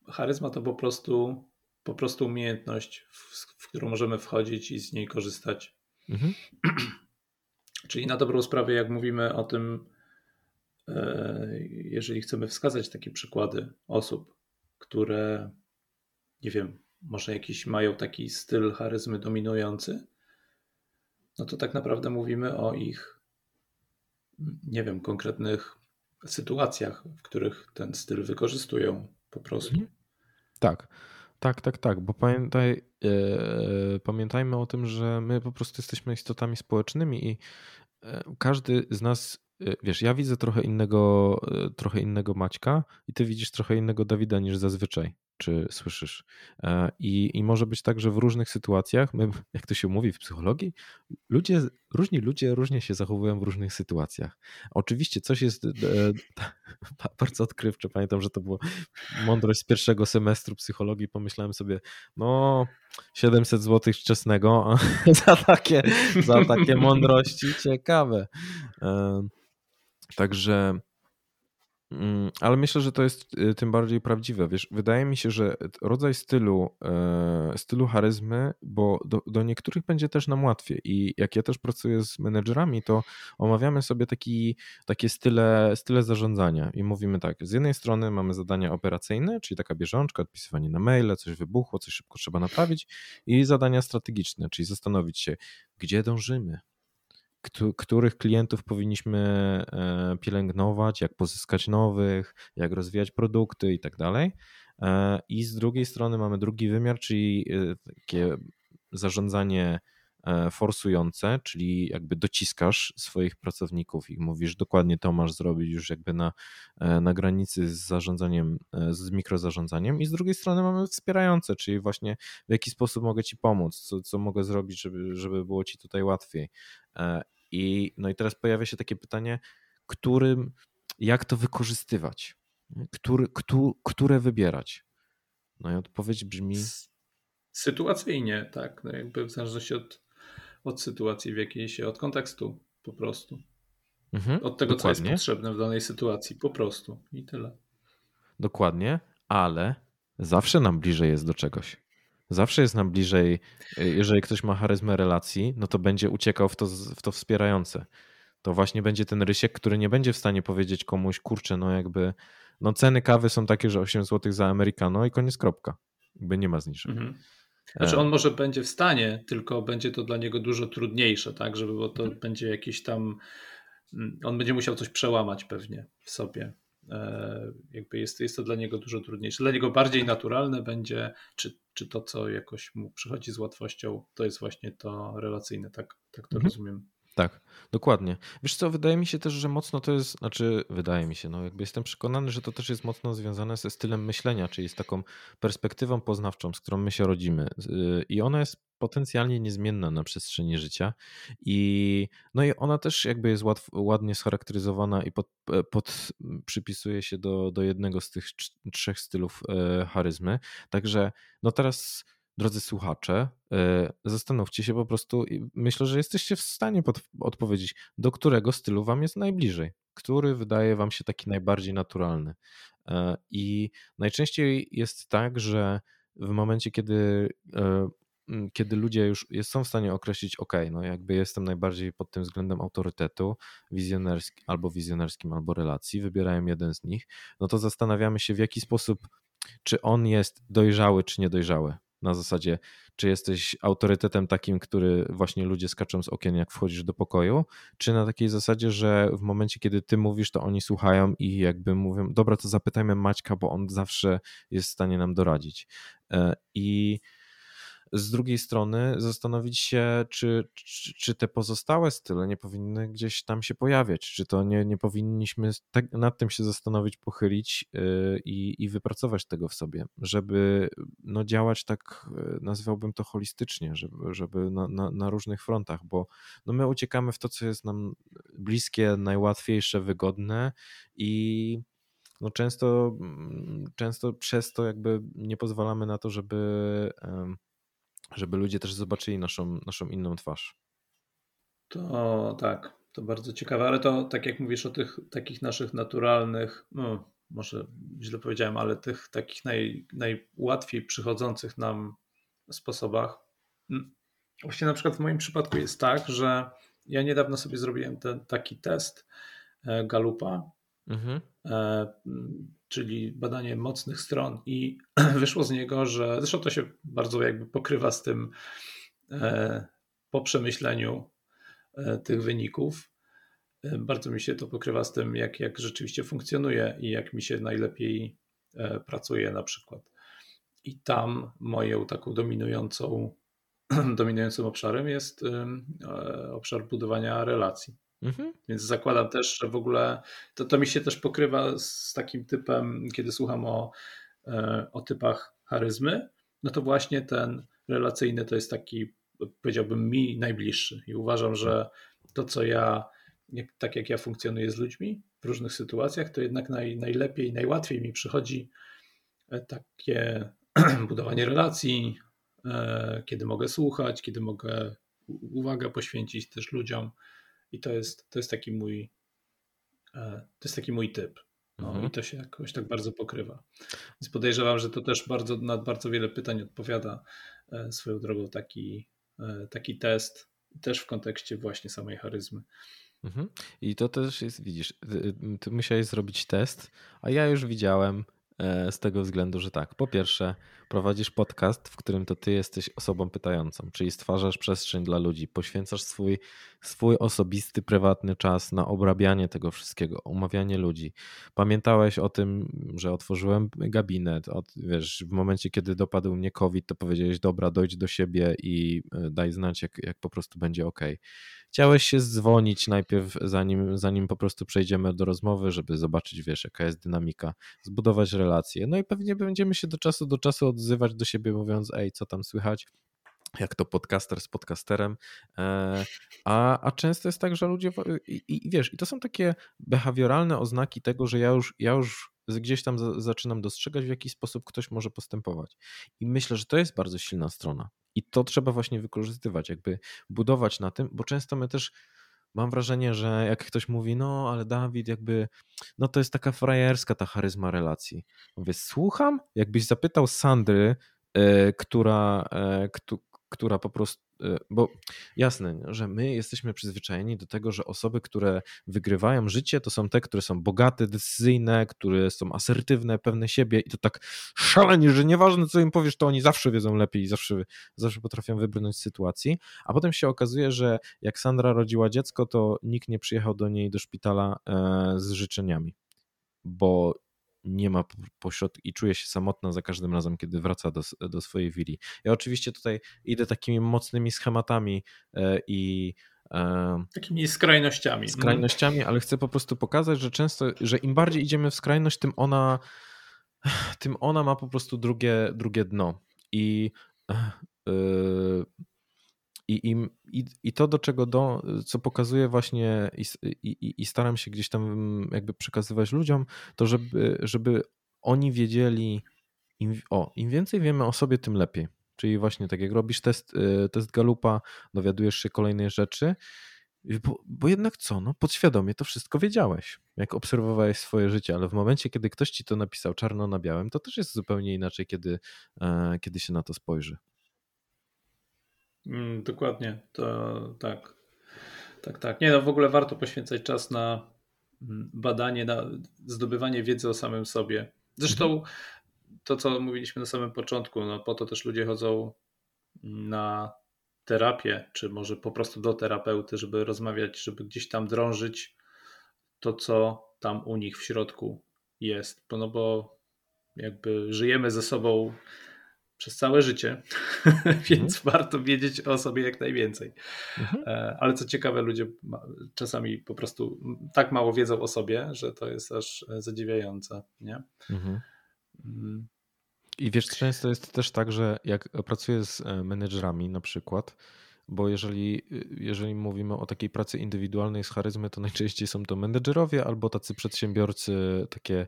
charyzma to po prostu, po prostu umiejętność, w, w którą możemy wchodzić i z niej korzystać. Mhm. *clears throat* Czyli na dobrą sprawę, jak mówimy o tym, e, jeżeli chcemy wskazać takie przykłady osób, które, nie wiem, może jakiś mają taki styl charyzmy dominujący, no to tak naprawdę mówimy o ich, nie wiem, konkretnych sytuacjach, w których ten styl wykorzystują po prostu. Mhm. Tak, tak, tak, tak, bo pamiętaj, e, pamiętajmy o tym, że my po prostu jesteśmy istotami społecznymi i e, każdy z nas, e, wiesz, ja widzę trochę innego, trochę innego Maćka i ty widzisz trochę innego Dawida niż zazwyczaj czy słyszysz. E, I, I może być tak, że w różnych sytuacjach, my, *laughs* jak to się mówi w psychologii, ludzie, różni ludzie różnie się zachowują w różnych sytuacjach. Oczywiście coś jest e, *laughs* bardzo odkrywcze. Pamiętam, że to była mądrość z pierwszego semestru psychologii. Pomyślałem sobie, no 700 zł wczesnego *laughs* za takie, za takie mądrości ciekawe. E, także ale myślę, że to jest y, tym bardziej prawdziwe. Wiesz, wydaje mi się, że rodzaj stylu, e, stylu charyzmy, bo do, do niektórych będzie też nam łatwiej. I jak ja też pracuję z menedżerami, to omawiamy sobie taki, takie style, style zarządzania. I mówimy tak: z jednej strony mamy zadania operacyjne, czyli taka bieżączka, odpisywanie na maile, coś wybuchło, coś szybko trzeba naprawić, i zadania strategiczne, czyli zastanowić się, gdzie dążymy, których klientów powinniśmy e, pielęgnować, jak pozyskać nowych, jak rozwijać produkty i tak dalej. E, I z drugiej strony mamy drugi wymiar, czyli e, takie zarządzanie forsujące, czyli jakby dociskasz swoich pracowników i mówisz dokładnie to masz zrobić już jakby na, na granicy z zarządzaniem, z mikrozarządzaniem i z drugiej strony mamy wspierające, czyli właśnie w jaki sposób mogę ci pomóc, co, co mogę zrobić, żeby, żeby było ci tutaj łatwiej. I, no i teraz pojawia się takie pytanie, którym, jak to wykorzystywać? Który, kto, które wybierać? No i odpowiedź brzmi. Sytuacyjnie, tak. No jakby w zależności od, od sytuacji, w jakiej się, od kontekstu po prostu. Mhm, od tego, dokładnie. co jest potrzebne w danej sytuacji, po prostu i tyle. Dokładnie, ale zawsze nam bliżej jest do czegoś. Zawsze jest nam bliżej, y, jeżeli ktoś ma charyzmę relacji, no to będzie uciekał w to, w to wspierające. To właśnie będzie ten rysiek, który nie będzie w stanie powiedzieć komuś, kurczę, no jakby, no ceny kawy są takie, że 8 zł za Americano i koniec kropka. Jakby nie ma zniżek. Mhm. Znaczy on może będzie w stanie, tylko będzie to dla niego dużo trudniejsze, tak, żeby bo to mhm. będzie jakieś tam, mm, on będzie musiał coś przełamać pewnie w sobie. E, jakby jest, jest to dla niego dużo trudniejsze. Dla niego bardziej naturalne będzie, czy, czy to, co jakoś mu przychodzi z łatwością, to jest właśnie to relacyjne, tak, tak to mhm. rozumiem. Tak, dokładnie. Wiesz co, wydaje mi się też, że mocno to jest, znaczy wydaje mi się, no jakby jestem przekonany, że to też jest mocno związane ze stylem myślenia, czyli z taką perspektywą poznawczą, z którą my się rodzimy. Y, I ona jest potencjalnie niezmienna na przestrzeni życia. I, no i ona też jakby jest ładnie scharakteryzowana i pod, e, pod, przypisuje się do, do jednego z tych trzech stylów e, charyzmy. Także no teraz drodzy słuchacze, e, zastanówcie się po prostu i myślę, że jesteście w stanie pod, odpowiedzieć, do którego stylu wam jest najbliżej, który wydaje wam się taki najbardziej naturalny. E, I najczęściej jest tak, że w momencie, kiedy e, kiedy ludzie już są w stanie określić, ok, no jakby jestem najbardziej pod tym względem autorytetu wizjonerskim, albo wizjonerskim, albo relacji, wybierają jeden z nich, no to zastanawiamy się, w jaki sposób, czy on jest dojrzały, czy niedojrzały na zasadzie, czy jesteś autorytetem takim, który właśnie ludzie skaczą z okien, jak wchodzisz do pokoju, czy na takiej zasadzie, że w momencie, kiedy ty mówisz, to oni słuchają i jakby mówią, dobra, to zapytajmy Maćka, bo on zawsze jest w stanie nam doradzić. E, I z drugiej strony zastanowić się, czy, czy, czy, te pozostałe style nie powinny gdzieś tam się pojawiać, czy to nie, nie powinniśmy tak, nad tym się zastanowić, pochylić yy, i, i wypracować tego w sobie, żeby no, działać tak, yy, nazwałbym to holistycznie, żeby, żeby na, na, na różnych frontach, bo no, my uciekamy w to, co jest nam bliskie, najłatwiejsze, wygodne i no często, mm, często przez to jakby nie pozwalamy na to, żeby żeby ludzie też zobaczyli naszą, naszą inną twarz. To tak, to bardzo ciekawe, ale to tak jak mówisz o tych takich naszych naturalnych, no, może źle powiedziałem, ale tych takich naj, najłatwiej przychodzących nam sposobach. Mm, właśnie na przykład w moim przypadku jest tak, że ja niedawno sobie zrobiłem ten taki test e, Galupa, mhm. E, czyli badanie mocnych stron i *clears throat* wyszło z niego, że zresztą to się bardzo jakby pokrywa z tym e, po przemyśleniu e, tych wyników. Bardzo mi się to pokrywa z tym, jak, jak rzeczywiście funkcjonuje i jak mi się najlepiej pracuje na przykład. I tam moją taką dominującą, *clears throat* dominującym obszarem jest obszar budowania relacji. Mhm. Więc zakładam też, że w ogóle to, to mi się też pokrywa z takim typem, kiedy słucham o, e, o typach charyzmy, no to właśnie ten relacyjny to jest taki, powiedziałbym, mi najbliższy. I uważam, że to, co ja, tak jak ja funkcjonuję z ludźmi w różnych sytuacjach, to jednak naj, najlepiej, najłatwiej mi przychodzi e, takie *clears throat* budowanie relacji, e, kiedy mogę słuchać, kiedy mogę uwagę poświęcić też ludziom i to jest, to jest taki mój e, to jest taki mój typ. No, mhm. I to się jakoś tak bardzo pokrywa. Więc podejrzewam, że to też bardzo, na bardzo wiele pytań odpowiada e, swoją drogą taki, e, taki test, też w kontekście właśnie samej charyzmy. Mhm. I to też jest, widzisz, ty, ty musiałeś zrobić test, a ja już widziałem z tego względu, że tak, po pierwsze, prowadzisz podcast, w którym to ty jesteś osobą pytającą, czyli stwarzasz przestrzeń dla ludzi, poświęcasz swój, swój osobisty, prywatny czas na obrabianie tego wszystkiego, umawianie ludzi. Pamiętałeś o tym, że otworzyłem gabinet, od, wiesz, w momencie, kiedy dopadł mnie COVID, to powiedziałeś, dobra, dojdź do siebie i e, daj znać, jak, jak po prostu będzie ok. Chciałeś się dzwonić najpierw, zanim, zanim po prostu przejdziemy do rozmowy, żeby zobaczyć, wiesz, jaka jest dynamika, zbudować relacje. No i pewnie będziemy się do czasu do czasu od odzywać do siebie, mówiąc, ej, co tam słychać? jak to podcaster z podcasterem, e, a, a często jest tak, że ludzie, i, i, wiesz, i to są takie behawioralne oznaki tego, że ja już, ja już gdzieś tam za, zaczynam dostrzegać, w jaki sposób ktoś może postępować. I myślę, że to jest bardzo silna strona. I to trzeba właśnie wykorzystywać, jakby budować na tym, bo często my też mam wrażenie, że jak ktoś mówi, no ale Dawid, jakby, no to jest taka frajerska ta charyzma relacji. Mówię, słucham? Jakbyś zapytał Sandry, e, która, e, która po prostu, e, bo jasne, że my jesteśmy przyzwyczajeni do tego, że osoby, które wygrywają życie, to są te, które są bogate, decyzyjne, które są asertywne, pewne siebie i to tak szalenie, że nieważne co im powiesz, to oni zawsze wiedzą lepiej i zawsze, zawsze potrafią wybrnąć z sytuacji, a potem się okazuje, że jak Sandra rodziła dziecko, to nikt nie przyjechał do niej do szpitala e, z życzeniami, bo nie ma pośrodku i czuje się samotna za każdym razem, kiedy wraca do, do swojej willi. Ja oczywiście tutaj idę takimi mocnymi schematami e, i Takimi skrajnościami. Mhm. Skrajnościami, ale chcę po prostu pokazać, że często, że im bardziej idziemy w skrajność, tym ona, tym ona ma po prostu drugie, drugie dno. I yy, i, i, I to, do czego do, co pokazuje właśnie i, i, i, staram się gdzieś tam jakby przekazywać ludziom, to żeby, żeby oni wiedzieli, im, o, im więcej wiemy o sobie, tym lepiej. Czyli właśnie tak jak robisz test, y, test Galupa, dowiadujesz się kolejnej rzeczy, bo, bo jednak co, no podświadomie to wszystko wiedziałeś, jak obserwowałeś swoje życie, ale w momencie, kiedy ktoś ci to napisał czarno na białym, to też jest zupełnie inaczej, kiedy, e, kiedy się na to spojrzy. Mm, dokładnie, to tak. Tak, tak. Nie, no w ogóle warto poświęcać czas na mm, badanie, na zdobywanie wiedzy o samym sobie. Zresztą mhm. to, co mówiliśmy na samym początku, no po to też ludzie chodzą na terapię, czy może po prostu do terapeuty, żeby rozmawiać, żeby gdzieś tam drążyć to, co tam u nich w środku jest. No bo jakby żyjemy ze sobą przez całe życie, *laughs* więc mhm. warto wiedzieć o sobie jak najwięcej. Mhm. E, ale co ciekawe, ludzie czasami po prostu tak mało wiedzą o sobie, że to jest aż zadziwiające. Nie? Mhm. Mm. I wiesz, często jest też tak, że jak pracuję z e, menedżerami na przykład, bo jeżeli, jeżeli mówimy o takiej pracy indywidualnej z charyzmy, to najczęściej są to menedżerowie albo tacy przedsiębiorcy, takie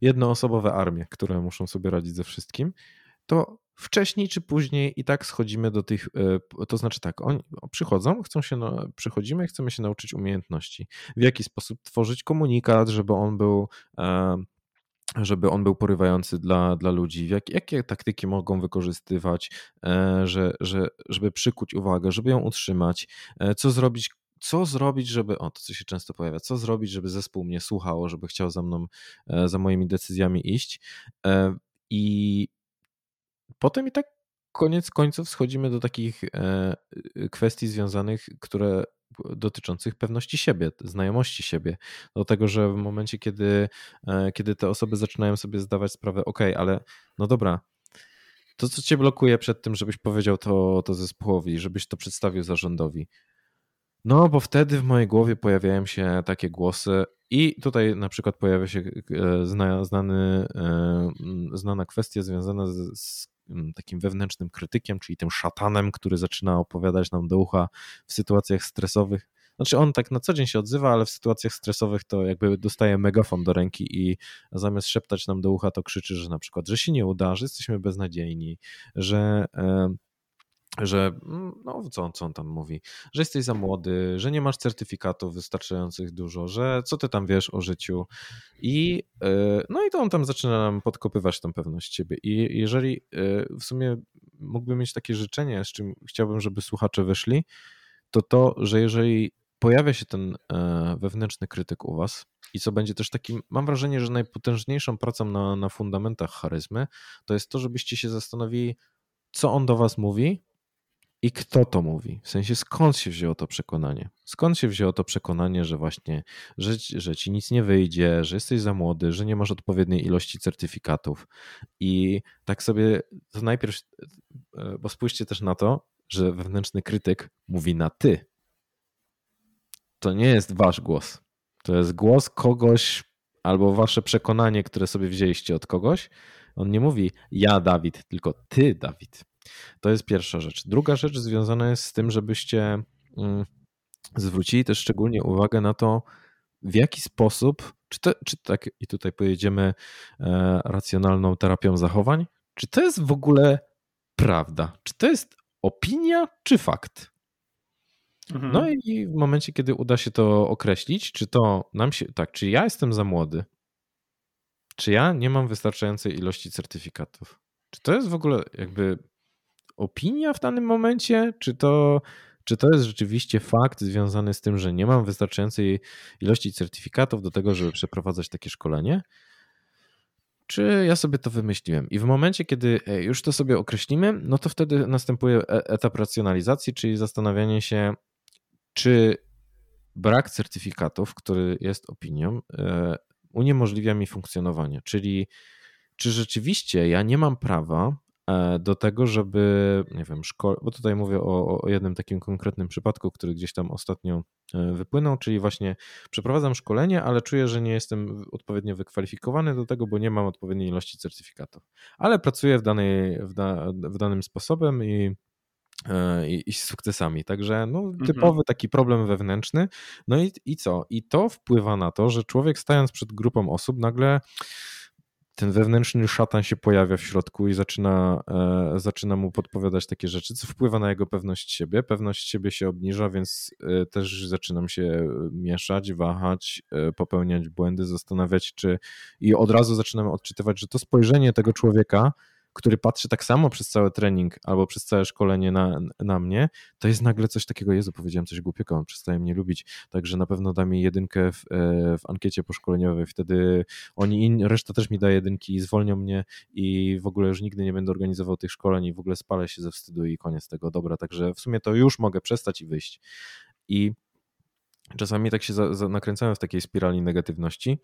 jednoosobowe armie, które muszą sobie radzić ze wszystkim to wcześniej czy później i tak schodzimy do tych, e, to znaczy tak, oni przychodzą, chcą się, przychodzimy, chcemy się nauczyć umiejętności. W jaki sposób tworzyć komunikat, żeby on był e, żeby on był porywający dla, dla ludzi, jak, jakie taktyki mogą wykorzystywać, e, że, że, żeby przykuć uwagę, żeby ją utrzymać, co zrobić, co zrobić, żeby, o to co się często pojawia, co zrobić, żeby zespół mnie słuchał, żeby chciał za mną, za moimi decyzjami iść. I Potem i tak koniec końców schodzimy do takich e, y, kwestii związanych, które dotyczących pewności siebie, znajomości siebie. Do tego, że w momencie, kiedy, e, kiedy te osoby zaczynają sobie zdawać sprawę, ok, ale no dobra, to co cię blokuje przed tym, żebyś powiedział to, to zespołowi, żebyś to przedstawił zarządowi? No, bo wtedy w mojej głowie pojawiają się takie głosy, i tutaj na przykład pojawia się e, znany, znana kwestia związana z, takim wewnętrznym krytykiem, czyli tym szatanem, który zaczyna opowiadać nam do ucha w sytuacjach stresowych. Znaczy on tak na co dzień się odzywa, ale w sytuacjach stresowych to jakby dostaje megafon do ręki i zamiast szeptać nam do ucha, to krzyczy, że na przykład, że się nie uda, że jesteśmy beznadziejni, że że mm, no co co on tam mówi, że jesteś za młody, że nie masz certyfikatów wystarczających dużo, że co ty tam wiesz o życiu? I e, no i to on tam zaczyna nam podkopywać tą pewność siebie. I jeżeli e, w sumie mógłbym mieć takie życzenie, z czym chciałbym, żeby słuchacze wyszli, to to, że jeżeli pojawia się ten e, wewnętrzny krytyk u was i co będzie też takim, mam wrażenie, że najpotężniejszą pracą na, na fundamentach charyzmy, to jest to, żebyście się zastanowili, co on do was mówi, i kto to mówi? W sensie skąd się wzięło to przekonanie? Skąd się wzięło to przekonanie, że właśnie, że, że ci nic nie wyjdzie, że jesteś za młody, że nie masz odpowiedniej ilości certyfikatów? I tak sobie to najpierw, e, bo spójrzcie też na to, że wewnętrzny krytyk mówi na ty. To nie jest wasz głos. To jest głos kogoś albo wasze przekonanie, które sobie wzięliście od kogoś. On nie mówi ja, Dawid, tylko ty, Dawid. To jest pierwsza rzecz. Druga rzecz związana jest z tym, żebyście mm, zwrócili też szczególnie uwagę na to, w jaki sposób, czy, to, czy tak, i tutaj pojedziemy e, racjonalną terapią zachowań, czy to jest w ogóle prawda? Czy to jest opinia, czy fakt? Mhm. No i w momencie, kiedy uda się to określić, czy to nam się, tak, czy ja jestem za młody, czy ja nie mam wystarczającej ilości certyfikatów, czy to jest w ogóle jakby opinia w danym momencie, czy to, czy to jest rzeczywiście fakt związany z tym, że nie mam wystarczającej ilości certyfikatów do tego, żeby przeprowadzać takie szkolenie? Czy ja sobie to wymyśliłem? I w momencie, kiedy e, już to sobie określimy, no to wtedy następuje e, etap racjonalizacji, czyli zastanawianie się, czy brak certyfikatów, który jest opinią, e, uniemożliwia mi funkcjonowanie. Czyli czy rzeczywiście ja nie mam prawa do tego, żeby, nie wiem, szko- bo tutaj mówię o, o jednym takim konkretnym przypadku, który gdzieś tam ostatnio e, wypłynął, czyli właśnie przeprowadzam szkolenie, ale czuję, że nie jestem odpowiednio wykwalifikowany do tego, bo nie mam odpowiedniej ilości certyfikatów. Ale pracuję w, danej, w, da, w danym sposobem i E, i, i z sukcesami. Także no, mhm. typowy taki problem wewnętrzny. No i, i co? I to wpływa na to, że człowiek stając przed grupą osób, nagle ten wewnętrzny szatan się pojawia w środku i zaczyna, e, zaczyna mu podpowiadać takie rzeczy, co wpływa na jego pewność siebie. Pewność siebie się obniża, więc e, też zaczynam się mieszać, wahać, e, popełniać błędy, zastanawiać, czy. I od razu zaczynam odczytywać, że to spojrzenie tego człowieka który patrzy tak samo przez cały trening albo przez całe szkolenie na, na mnie, to jest nagle coś takiego, Jezu, powiedziałem coś głupiego, on przestaje mnie lubić, także na pewno da mi jedynkę w, e, w ankiecie poszkoleniowej, wtedy oni, reszta też mi daje jedynki i zwolnią mnie i w ogóle już nigdy nie będę organizował tych szkoleń i w ogóle spalę się ze wstydu i koniec tego, dobra, także w sumie to już mogę przestać i wyjść. I czasami tak się za, za nakręcałem w takiej spirali negatywności.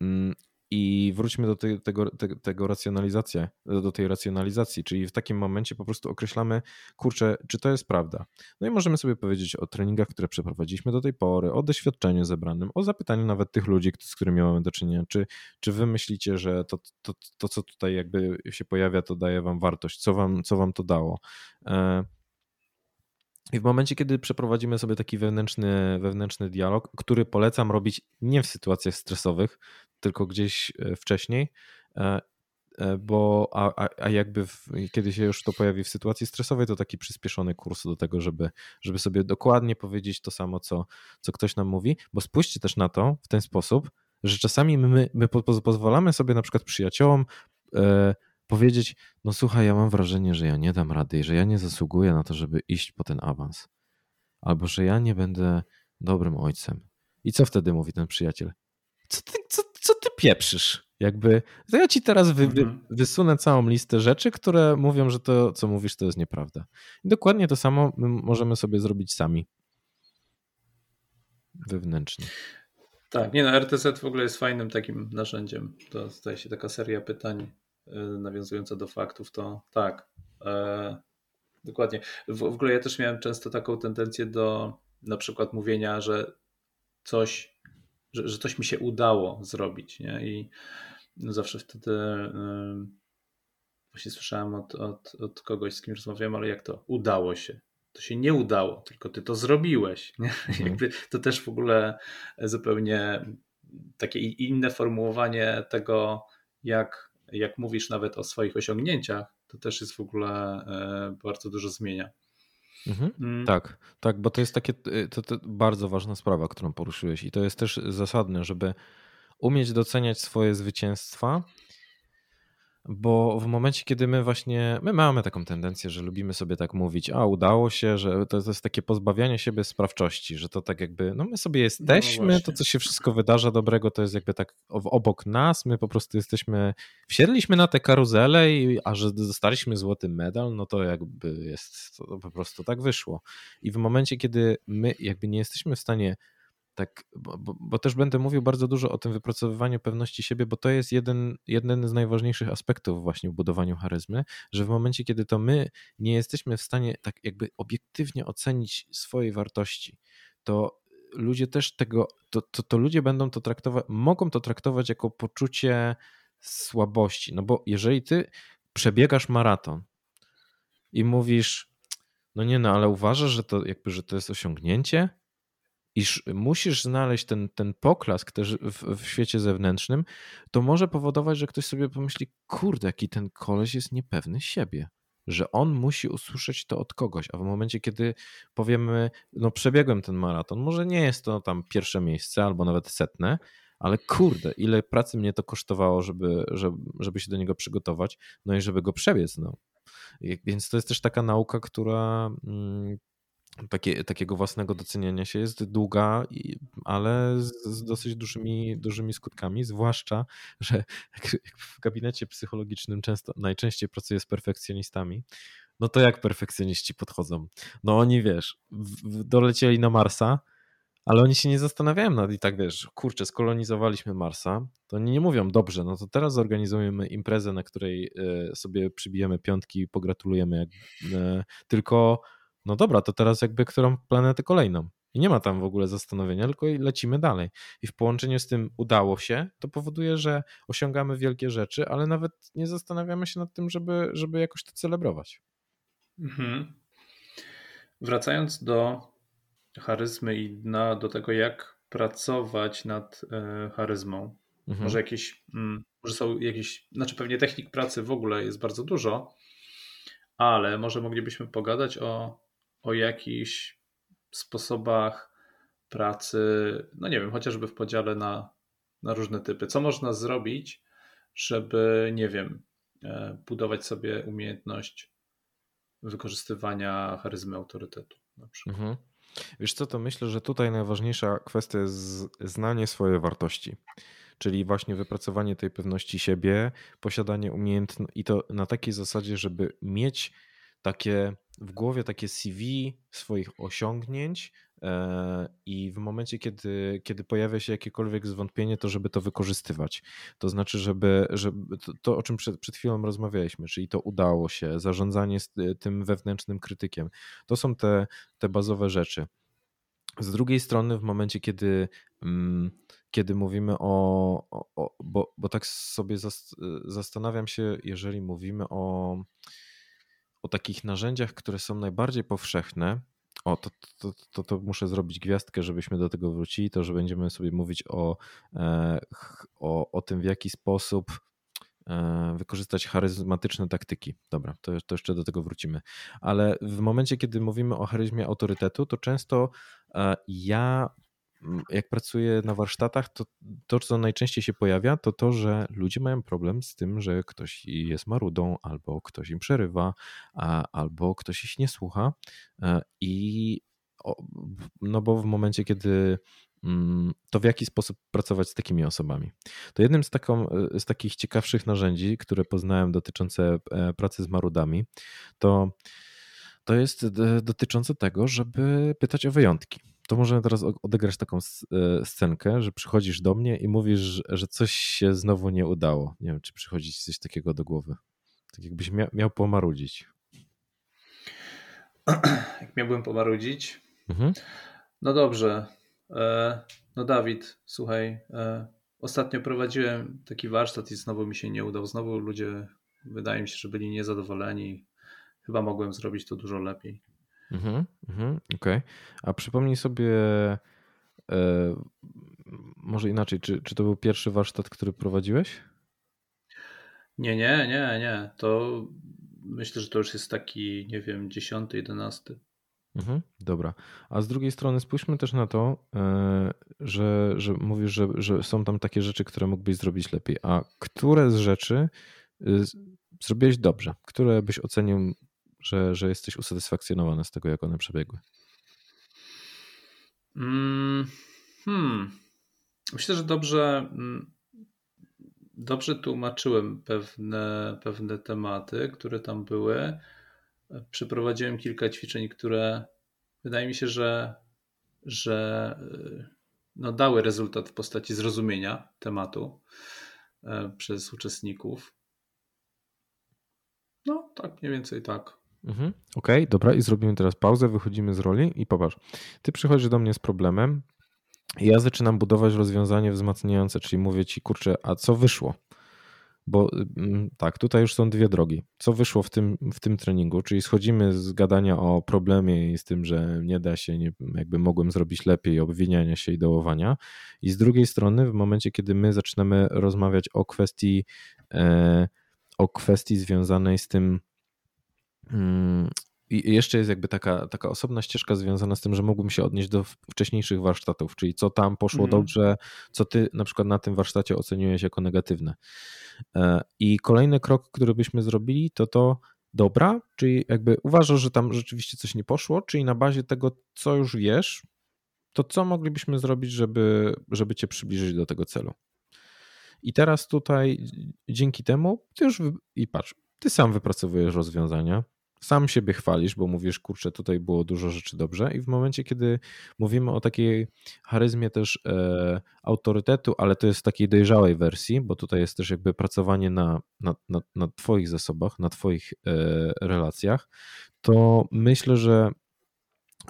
Mm, i wróćmy do tego, te, tego racjonalizacji, do tej racjonalizacji, czyli w takim momencie po prostu określamy, kurczę, czy to jest prawda. No i możemy sobie powiedzieć o treningach, które przeprowadziliśmy do tej pory, o doświadczeniu zebranym, o zapytaniu nawet tych ludzi, z którymi mamy do czynienia, czy, czy wy myślicie, że to, to, to, co tutaj jakby się pojawia, to daje wam wartość, co wam, co wam to dało. I w momencie, kiedy przeprowadzimy sobie taki wewnętrzny, wewnętrzny dialog, który polecam robić nie w sytuacjach stresowych, tylko gdzieś e, wcześniej, e, e, bo a, a jakby w, kiedy się już to pojawi w sytuacji stresowej, to taki przyspieszony kurs do tego, żeby, żeby sobie dokładnie powiedzieć to samo, co, co ktoś nam mówi, bo spójrzcie też na to w ten sposób, że czasami my, my pozwalamy sobie na przykład przyjaciołom powiedzieć, no słuchaj, ja mam wrażenie, że ja nie dam rady i że ja nie zasługuję na to, żeby iść po ten awans. Albo że ja nie będę dobrym ojcem. I co wtedy mówi ten przyjaciel? Co ty, co, co ty pieprzysz? Jakby, to ja ci teraz wy, wy, mhm. wysunę całą listę rzeczy, które mówią, że to, co mówisz, to jest nieprawda. I dokładnie to samo my możemy sobie zrobić sami. Wewnętrznie. Tak, nie no, RTZ w ogóle jest fajnym takim narzędziem. To staje się taka seria pytań nawiązująca do faktów, to tak. E, dokładnie. W, w ogóle ja też miałem często taką tendencję do na przykład mówienia, że coś, że, że coś mi się udało zrobić, nie? I zawsze wtedy y, właśnie słyszałem od, od, od kogoś, z kim rozmawiałem, ale jak to udało się? To się nie udało, tylko ty to zrobiłeś. Nie? *laughs* Mhm. to też w ogóle zupełnie takie inne formułowanie tego, jak jak mówisz nawet o swoich osiągnięciach, to też jest w ogóle e, bardzo dużo zmienia. Mhm. Mm. Tak, tak, bo to jest takie y, to, to bardzo ważna sprawa, którą poruszyłeś i to jest też zasadne, żeby umieć doceniać swoje zwycięstwa bo w momencie, kiedy my właśnie, my mamy taką tendencję, że lubimy sobie tak mówić, a udało się, że to, to jest takie pozbawianie siebie sprawczości, że to tak jakby, no my sobie jesteśmy, no to co się wszystko wydarza dobrego, to jest jakby tak obok nas, my po prostu jesteśmy, wsiedliśmy na tę karuzelę, i, a że dostaliśmy złoty medal, no to jakby jest, to po prostu tak wyszło. I w momencie, kiedy my jakby nie jesteśmy w stanie tak, bo, bo, też będę mówił bardzo dużo o tym wypracowywaniu pewności siebie, bo to jest jeden, jeden z najważniejszych aspektów właśnie w budowaniu charyzmy, że w momencie, kiedy to my nie jesteśmy w stanie tak jakby obiektywnie ocenić swojej wartości, to ludzie też tego, to, to, to ludzie będą to traktować, mogą to traktować jako poczucie słabości, no bo jeżeli ty przebiegasz maraton i mówisz, no nie no, ale uważasz, że to jakby, że to jest osiągnięcie, iż musisz znaleźć ten, ten poklask też w, w, świecie zewnętrznym, to może powodować, że ktoś sobie pomyśli, kurde, jaki ten koleś jest niepewny siebie, że on musi usłyszeć to od kogoś, a w momencie, kiedy powiemy, no przebiegłem ten maraton, może nie jest to tam pierwsze miejsce albo nawet setne, ale kurde, ile pracy mnie to kosztowało, żeby, żeby, żeby się do niego przygotować, no i żeby go przebiec. No. Więc to jest też taka nauka, która mm, takie, takiego własnego doceniania się jest długa, ale z, z, dosyć dużymi, dużymi skutkami, zwłaszcza, *laughs* że w gabinecie psychologicznym często, najczęściej pracuję z perfekcjonistami. No to jak perfekcjoniści podchodzą? No oni wiesz, w, dolecieli na Marsa, Ale oni się nie zastanawiają nad i tak wiesz, kurczę, skolonizowaliśmy Marsa, to oni nie mówią, dobrze, no to teraz zorganizujemy imprezę, na której e, sobie przybijemy piątki i pogratulujemy, jak, e, tylko no dobra, to teraz jakby którą planetę kolejną. I nie ma tam w ogóle zastanowienia, tylko lecimy dalej. I w połączeniu z tym udało się, to powoduje, że osiągamy wielkie rzeczy, ale nawet nie zastanawiamy się nad tym, żeby, żeby jakoś to celebrować. Mhm. Wracając do charyzmy i na, do tego, jak pracować nad e, charyzmą. Mhm. Może jakieś, mm, może są jakieś, znaczy pewnie technik pracy w ogóle jest bardzo dużo, ale może moglibyśmy pogadać o, o jakichś sposobach pracy, no nie wiem, chociażby w podziale na, na różne typy. Co można zrobić, żeby, nie wiem, e, budować sobie umiejętność wykorzystywania charyzmy autorytetu na przykład. Mhm. Wiesz co, to myślę, że tutaj najważniejsza kwestia jest znanie swojej wartości. Czyli właśnie wypracowanie tej pewności siebie, posiadanie umiejętności i to na takiej zasadzie, żeby mieć takie w głowie takie CV swoich osiągnięć e, i w momencie, kiedy, kiedy pojawia się jakiekolwiek zwątpienie, to żeby to wykorzystywać. To znaczy, żeby, żeby to, to o czym przed, przed chwilą rozmawialiśmy, czyli to udało się, zarządzanie tym wewnętrznym krytykiem. To są te, te bazowe rzeczy. Z drugiej strony, w momencie, kiedy, mm, kiedy mówimy o. o bo, bo tak sobie zastanawiam się, jeżeli mówimy o o takich narzędziach, które są najbardziej powszechne, o, to, to, to, to, muszę zrobić gwiazdkę, żebyśmy do tego wrócili, to że będziemy sobie mówić o, e, o, o tym, w jaki sposób e, wykorzystać charyzmatyczne taktyki. Dobra, to, to jeszcze do tego wrócimy. Ale w momencie, kiedy mówimy o charyzmie autorytetu, to często e, ja jak pracuję na warsztatach, to to, co najczęściej się pojawia, to to, że ludzie mają problem z tym, że ktoś jest marudą, albo ktoś im przerywa, albo ktoś ich nie słucha. E, I no bo w momencie, kiedy mm, to w jaki sposób pracować z takimi osobami. To jednym z, taką, e, z takich ciekawszych narzędzi, które poznałem dotyczące e, pracy z marudami, to, to jest dotyczące tego, żeby pytać o wyjątki to możemy teraz odegrać taką e, scenkę, że przychodzisz do mnie i mówisz, że coś się znowu nie udało. Nie wiem, czy przychodzi ci coś takiego do głowy. Tak jakbyś mia miał pomarudzić. *clears throat* Jak miałbym pomarudzić? Mhm. No dobrze. E, no Dawid, słuchaj, e, ostatnio prowadziłem taki warsztat i znowu mi się nie udał. Znowu ludzie, wydaje mi się, że byli niezadowoleni. Chyba mogłem zrobić to dużo lepiej. Mhm, mhm, Okej. Okay. A przypomnij sobie, e, może inaczej, czy, czy to był pierwszy warsztat, który prowadziłeś? Nie, nie, nie, nie. To myślę, że to już jest taki, nie wiem, dziesiąty, jedenasty. Mhm, dobra. A z drugiej strony spójrzmy też na to, e, że, że mówisz, że, że są tam takie rzeczy, które mógłbyś zrobić lepiej. A które z rzeczy y, zrobiłeś dobrze? Które byś ocenił że, że jesteś usatysfakcjonowany z tego, jak one przebiegły? Mm, hmm. Myślę, że dobrze, mm, dobrze tłumaczyłem pewne, pewne tematy, które tam były. Przeprowadziłem kilka ćwiczeń, które wydaje mi się, że, że no, dały rezultat w postaci zrozumienia tematu e, przez uczestników. No, tak, mniej więcej tak. Mhm. Okej, okay, dobra, i zrobimy teraz pauzę, wychodzimy z roli i popatrz. Ty przychodzisz do mnie z problemem, ja zaczynam budować rozwiązanie wzmacniające, czyli mówię ci, kurczę, a co wyszło? Bo mm, tak, tutaj już są dwie drogi. Co wyszło w tym, w tym treningu? Czyli schodzimy z gadania o problemie i z tym, że nie da się, nie, jakby mogłem zrobić lepiej, obwiniania się i dołowania. I z drugiej strony, w momencie, kiedy my zaczynamy rozmawiać o kwestii, e, o kwestii związanej z tym, I jeszcze jest jakby taka, taka osobna ścieżka związana z tym, że mógłbym się odnieść do wcześniejszych warsztatów, czyli co tam poszło mhm. dobrze, co ty na przykład na tym warsztacie oceniłeś jako negatywne. E, I kolejny krok, który byśmy zrobili, to to dobra, czyli jakby uważasz, że tam rzeczywiście coś nie poszło, czyli na bazie tego, co już wiesz, to co moglibyśmy zrobić, żeby, żeby cię przybliżyć do tego celu. I teraz tutaj dzięki temu ty już i patrz, ty sam wypracowujesz rozwiązania, sam siebie chwalisz, bo mówisz, kurczę, tutaj było dużo rzeczy dobrze. I w momencie, kiedy mówimy o takiej charyzmie też e, autorytetu, ale to jest w takiej dojrzałej wersji, bo tutaj jest też jakby pracowanie na, na, na, na twoich zasobach, na twoich e, relacjach, to myślę, że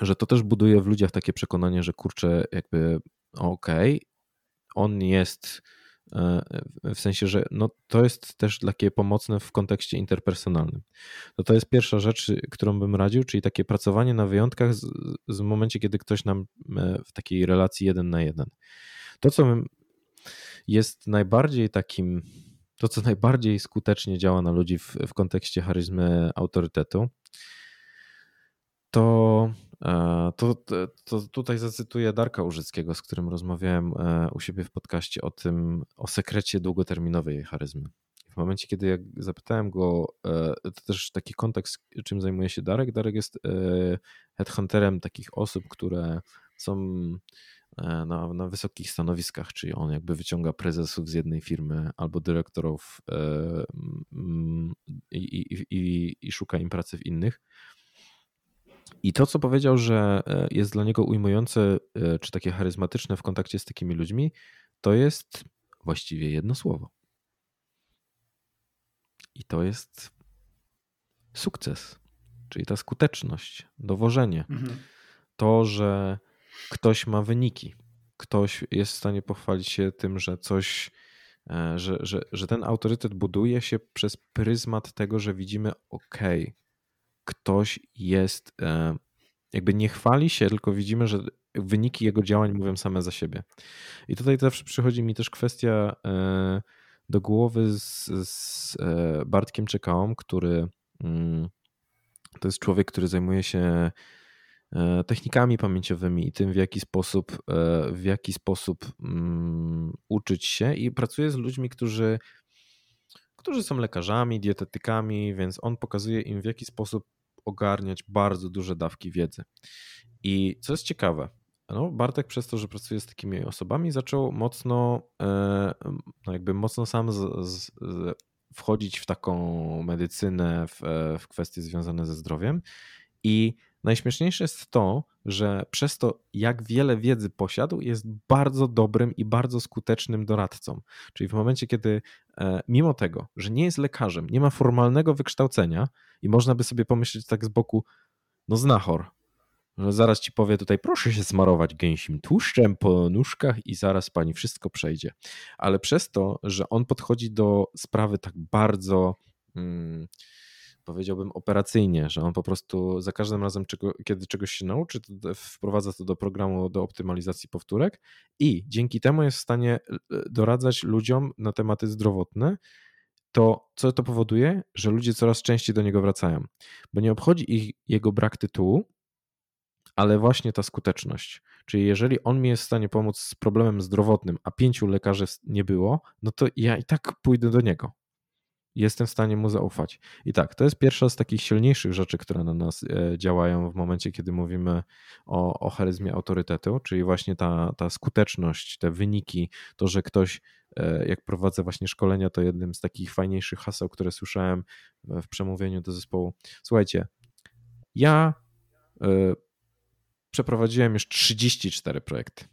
że to też buduje w ludziach takie przekonanie, że kurczę, jakby okej, okay, on jest w sensie, że no, to jest też takie pomocne w kontekście interpersonalnym. To to jest pierwsza rzecz, którą bym radził, czyli takie pracowanie na wyjątkach z, z momencie, kiedy ktoś nam e, w takiej relacji jeden na jeden. To, co jest najbardziej takim, to, co najbardziej skutecznie działa na ludzi w, w kontekście charyzmy autorytetu, to E, to, to tutaj zacytuję Darka Użyckiego, z którym rozmawiałem e, u siebie w podcaście o tym, o sekrecie długoterminowej charyzmy. W momencie, kiedy ja zapytałem go, e, to też taki kontekst, czym zajmuje się Darek. Darek jest headhunterem takich osób, które są na, na wysokich stanowiskach, czyli on jakby wyciąga prezesów z jednej firmy albo dyrektorów i, i, i, i szuka im pracy w innych. I to, co powiedział, że e, jest dla niego ujmujące, e, czy takie charyzmatyczne w kontakcie z takimi ludźmi, to jest właściwie jedno słowo. I to jest sukces, czyli ta skuteczność, dowożenie. Mhm. To, że ktoś ma wyniki, ktoś jest w stanie pochwalić się tym, że coś, e, że, że, że ten autorytet buduje się przez pryzmat tego, że widzimy, ok, ktoś jest, e, jakby nie chwali się, tylko widzimy, że wyniki jego działań mówią same za siebie. I tutaj zawsze przychodzi mi też kwestia e, do głowy z, z e, Bartkiem Czekałą, który mm, to jest człowiek, który zajmuje się technikami pamięciowymi i tym, w jaki sposób, w jaki sposób um, uczyć się i pracuje z ludźmi, którzy którzy są lekarzami, dietetykami, więc on pokazuje im, w jaki sposób ogarniać bardzo duże dawki wiedzy. I co jest ciekawe, no Bartek przez to, że pracuje z takimi osobami, zaczął mocno, e, no jakby mocno sam z, z, wchodzić w taką medycynę, w, e, w kwestie związane ze zdrowiem. I najśmieszniejsze jest to, że przez to, jak wiele wiedzy posiadł, jest bardzo dobrym i bardzo skutecznym doradcą. Czyli w momencie, kiedy e, mimo tego, że nie jest lekarzem, nie ma formalnego wykształcenia i można by sobie pomyśleć tak z boku, no znachor, że zaraz ci powie tutaj, proszę się smarować gęsim tłuszczem po nóżkach i zaraz pani wszystko przejdzie. Ale przez to, że on podchodzi do sprawy tak bardzo. Hmm, powiedziałbym operacyjnie, że on po prostu za każdym razem, czego, kiedy czegoś się nauczy, to wprowadza to do programu do optymalizacji powtórek i dzięki temu jest w stanie e, doradzać ludziom na tematy zdrowotne. To co to powoduje? Że ludzie coraz częściej do niego wracają, bo nie obchodzi ich jego brak tytułu, ale właśnie ta skuteczność. Czyli jeżeli on mi jest w stanie pomóc z problemem zdrowotnym, a pięciu lekarzy nie było, no to ja i tak pójdę do niego jestem w stanie mu zaufać. I tak, to jest pierwsza z takich silniejszych rzeczy, które na nas e, działają w momencie, kiedy mówimy o, o charyzmie autorytetu, czyli właśnie ta, ta skuteczność, te wyniki, to, że ktoś, e, jak prowadzę właśnie szkolenia, to jednym z takich fajniejszych haseł, które słyszałem w przemówieniu do zespołu. Słuchajcie, ja e, przeprowadziłem już 34 projekty.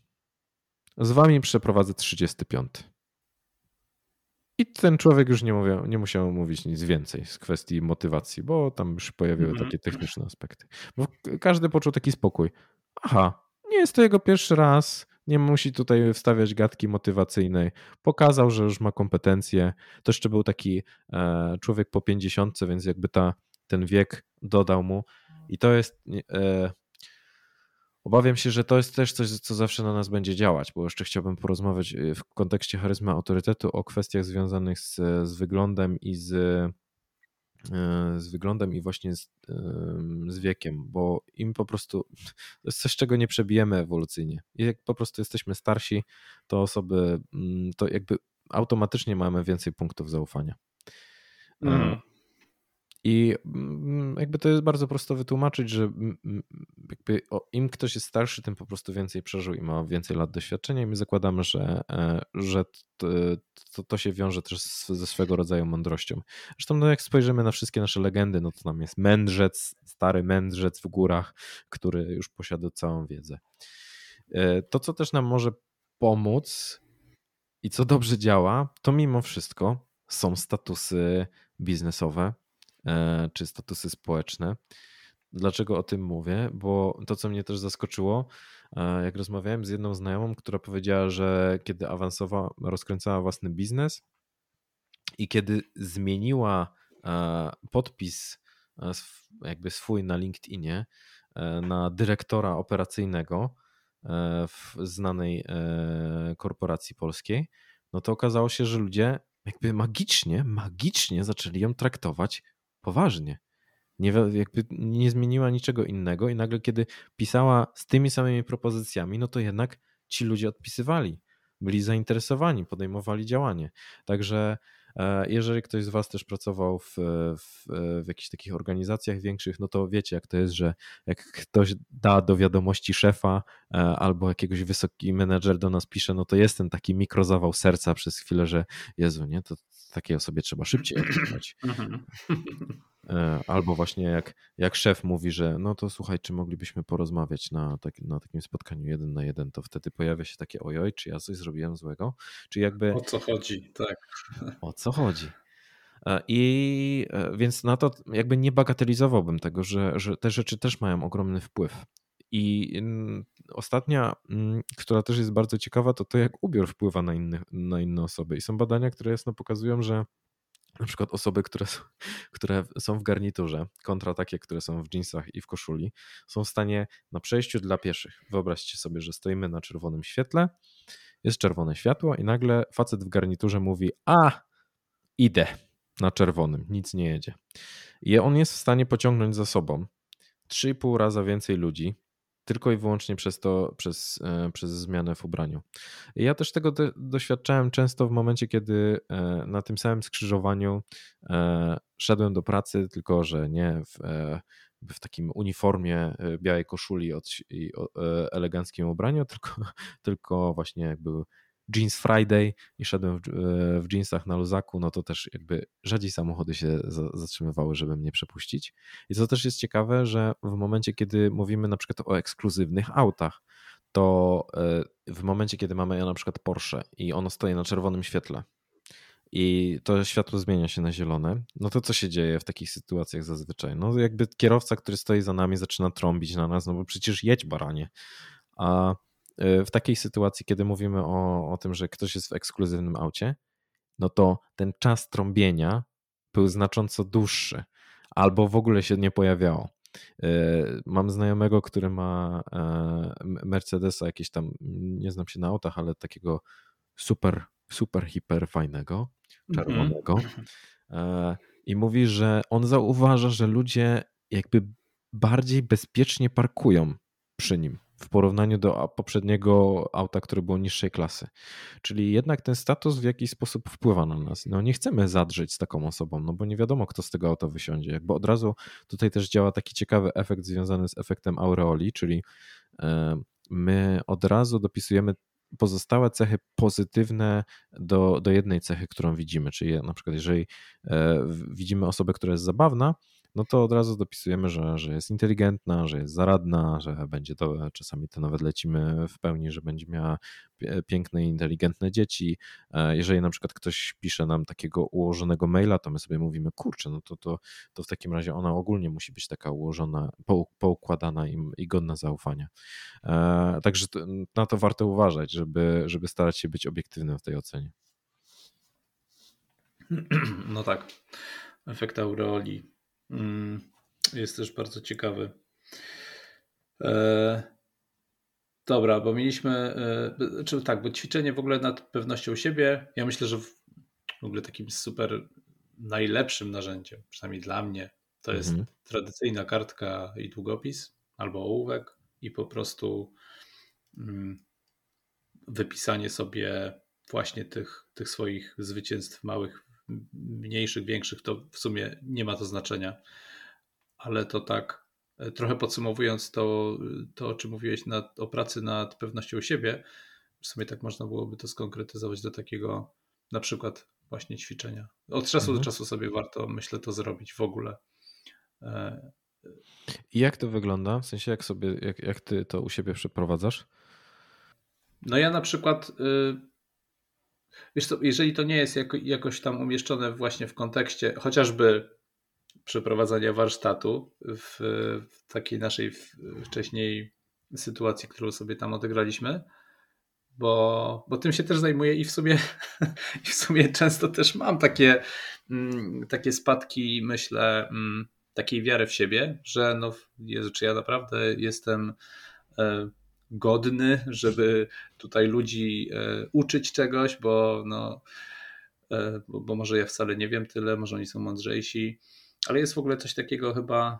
Z wami przeprowadzę 35. I ten człowiek już nie, mówił, nie musiał mówić nic więcej z kwestii motywacji, bo tam już pojawiły mm takie techniczne aspekty. Bo każdy poczuł taki spokój. Aha, nie jest to jego pierwszy raz, nie musi tutaj wstawiać gadki motywacyjnej. Pokazał, że już ma kompetencje. To jeszcze był taki e, człowiek po 50, więc jakby ta, ten wiek dodał mu. I to jest. Obawiam się, że to jest też coś, co zawsze na nas będzie działać, bo jeszcze chciałbym porozmawiać y, w kontekście charyzmy autorytetu o kwestiach związanych z, z wyglądem i z, y, z wyglądem i właśnie z, z wiekiem, bo im po prostu to jest coś, czego nie przebijemy ewolucyjnie. Jak po prostu jesteśmy starsi, to osoby, mm, to jakby automatycznie mamy więcej punktów zaufania. Mm. I mm, jakby to jest bardzo prosto wytłumaczyć, że jakby im ktoś jest starszy, tym po prostu więcej przeżył i ma więcej lat doświadczenia i my zakładamy, że, e, że to, to się wiąże też ze swego rodzaju mądrością. Zresztą no jak spojrzymy na wszystkie nasze legendy, no to tam jest mędrzec, stary mędrzec w górach, który już posiada całą wiedzę. E, to, co też nam może pomóc i co dobrze działa, to mimo wszystko są statusy biznesowe czy statusy społeczne. Dlaczego o tym mówię? Bo to, co mnie też zaskoczyło, e, jak rozmawiałem z jedną znajomą, która powiedziała, że kiedy awansowała, rozkręcała własny biznes i kiedy zmieniła podpis jakby swój na LinkedInie na dyrektora operacyjnego, E, w znanej e, korporacji polskiej, no to okazało się, że ludzie jakby magicznie, magicznie zaczęli ją traktować poważnie. Nie, jakby nie zmieniła niczego innego i nagle kiedy pisała z tymi samymi propozycjami, no to jednak ci ludzie odpisywali, byli zainteresowani, podejmowali działanie. Także E, jeżeli ktoś z Was też pracował w, w, w jakichś takich organizacjach większych, no to wiecie, jak to jest, że jak ktoś da do wiadomości szefa e, albo jakiegoś wysoki menedżer do nas pisze, no to jest ten taki mikrozawał serca przez chwilę, że Jezu, nie, to takiej osobie trzeba szybciej *clears throat* odpisać. Mhm. E, albo właśnie jak, jak szef mówi, że no to słuchaj, czy moglibyśmy porozmawiać na, tak, na takim spotkaniu jeden na jeden, to wtedy pojawia się takie ojoj, czy ja coś zrobiłem złego? Czy jakby... O co chodzi, tak. O co chodzi? E, I e, więc na to jakby nie bagatelizowałbym tego, że, że te rzeczy też mają ogromny wpływ. I mm, ostatnia, mm, która też jest bardzo ciekawa, to to, jak ubiór wpływa na, na inne osoby. I są badania, które jasno pokazują, że na przykład osoby, które, *laughs* które są w garniturze, kontra takie, które są w jeansach i w koszuli, są w stanie na przejściu dla pieszych. Wyobraźcie sobie, że stoimy na czerwonym świetle, jest czerwone światło i nagle facet w garniturze mówi: A, idę na czerwonym, nic nie jedzie. I on jest w stanie pociągnąć za sobą 3,5 raza więcej ludzi tylko i wyłącznie przez to, przez, e, przez zmianę w ubraniu. ja też tego do, doświadczałem często w momencie, kiedy e, na tym samym skrzyżowaniu e, szedłem do pracy, tylko że nie w, w takim uniformie białej koszuli i eleganckim ubraniu, *laughs* tylko, tylko właśnie jakby Jeans Friday i szedłem w, e, w jeansach na luzaku, no to też jakby rzadziej samochody się zatrzymywały, żeby mnie przepuścić. I co też jest ciekawe, że w momencie, kiedy mówimy na przykład o ekskluzywnych autach, to e, w momencie, kiedy mamy na przykład Porsche i ono stoi na czerwonym świetle i to światło zmienia się na zielone, no to co się dzieje w takich sytuacjach zazwyczaj? No jakby kierowca, który stoi za nami zaczyna trąbić na nas, no bo przecież jedź baranie. A w takiej sytuacji, kiedy mówimy o, o tym, że ktoś jest w ekskluzywnym aucie, no to ten czas trąbienia był znacząco dłuższy albo w ogóle się nie pojawiało. E, mam znajomego, który ma e, Mercedesa, jakieś tam, nie znam się na autach, ale takiego super, super, hiper fajnego, mhm. czerwonego. *laughs* I mówi, że on zauważa, że ludzie jakby bardziej bezpiecznie parkują przy nim w porównaniu do poprzedniego auta, które było niższej klasy. Czyli jednak ten status w jakiś sposób wpływa na nas. No nie chcemy zadrzeć z taką osobą, no bo nie wiadomo, kto z tego auta wysiądzie. Jakby od razu tutaj też działa taki ciekawy efekt związany z efektem aureoli, czyli e, my od razu dopisujemy pozostałe cechy pozytywne do, do jednej cechy, którą widzimy. Czyli na przykład, jeżeli e, widzimy osobę, która jest zabawna, no to od razu dopisujemy, że, że jest inteligentna, że jest zaradna, że będzie to, czasami to nawet lecimy w pełni, że będzie miała piękne i inteligentne dzieci. E, jeżeli na przykład ktoś pisze nam takiego ułożonego maila, to my sobie mówimy, kurczę, no to, to, to w takim razie ona ogólnie musi być taka ułożona, poukładana i, i godna zaufania. E, także na to warto uważać, żeby, żeby starać się być obiektywnym w tej ocenie. *clears throat* No tak. Efekt aureoli jest też bardzo ciekawy. E, dobra, bo mieliśmy, e, czy tak, bo ćwiczenie w ogóle nad pewnością siebie, ja myślę, że w ogóle takim super najlepszym narzędziem, przynajmniej dla mnie, to jest mhm. tradycyjna kartka i długopis albo ołówek i po prostu mm, wypisanie sobie właśnie tych, tych swoich zwycięstw małych mniejszych, większych, to w sumie nie ma to znaczenia. Ale to tak, e, trochę podsumowując to, to o czym mówiłeś nad, o pracy nad pewnością siebie, w sumie tak można byłoby to skonkretyzować do takiego na przykład właśnie ćwiczenia. Od czasu mhm. do czasu sobie warto, myślę, to zrobić w ogóle. E, I jak to wygląda? W sensie, jak sobie, jak, jak ty to u siebie przeprowadzasz? No ja na przykład, y, wiesz co, jeżeli to nie jest jako, jakoś tam umieszczone właśnie w kontekście chociażby przeprowadzania warsztatu w, w takiej naszej wcześniej sytuacji, którą sobie tam odegraliśmy, bo, bo tym się też zajmuję i w sumie, *laughs* i w sumie często też mam takie, mm, takie spadki, myślę, mm, takiej wiary w siebie, że no Jezu, czy ja naprawdę jestem e, godny, żeby tutaj ludzi e, uczyć czegoś, bo no e, bo, bo może ja wcale nie wiem tyle, może oni są mądrzejsi ale jest w ogóle coś takiego chyba,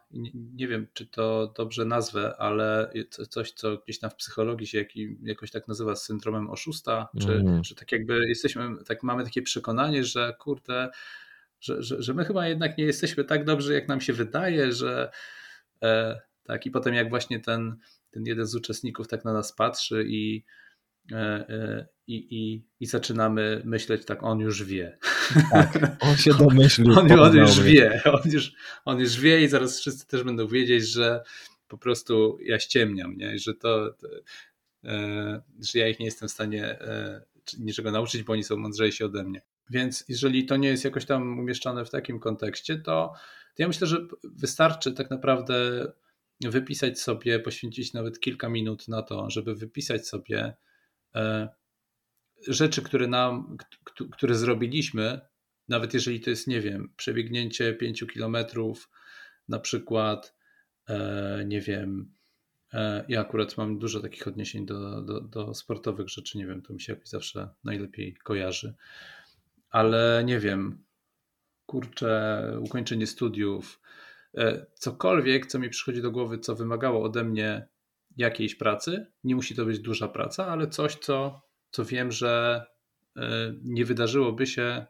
nie wiem czy to dobrze nazwę, ale coś, co gdzieś tam w psychologii się jakoś tak nazywa syndromem oszusta, czy, mm. czy tak jakby jesteśmy, tak mamy takie przekonanie, że kurde, że, że, że my chyba jednak nie jesteśmy tak dobrzy, jak nam się wydaje, że e, tak i potem jak właśnie ten, ten jeden z uczestników tak na nas patrzy i E, e, i, i, i zaczynamy myśleć tak, on już wie. Tak, on się *laughs* domyślił. on, on już wie, on już, on już wie i zaraz wszyscy też będą wiedzieć, że po prostu ja ściemniam, nie? że to, to e, że ja ich nie jestem w stanie niczego nauczyć, bo oni są mądrzejsi ode mnie. Więc jeżeli to nie jest jakoś tam umieszczone w takim kontekście, to, to ja myślę, że wystarczy tak naprawdę wypisać sobie, poświęcić nawet kilka minut na to, żeby wypisać sobie E, rzeczy, które nam, które zrobiliśmy, nawet jeżeli to jest, nie wiem, przebiegnięcie 5 kilometrów, na przykład, e, nie wiem, e, ja akurat mam dużo takich odniesień do, do, do sportowych rzeczy, nie wiem, to mi się jakoś zawsze najlepiej kojarzy, ale nie wiem, kurczę, ukończenie studiów, cokolwiek, co mi przychodzi do głowy, co wymagało ode mnie jakiejś pracy. Nie musi to być duża praca, ale coś, co, co wiem, że e, nie wydarzyłoby się,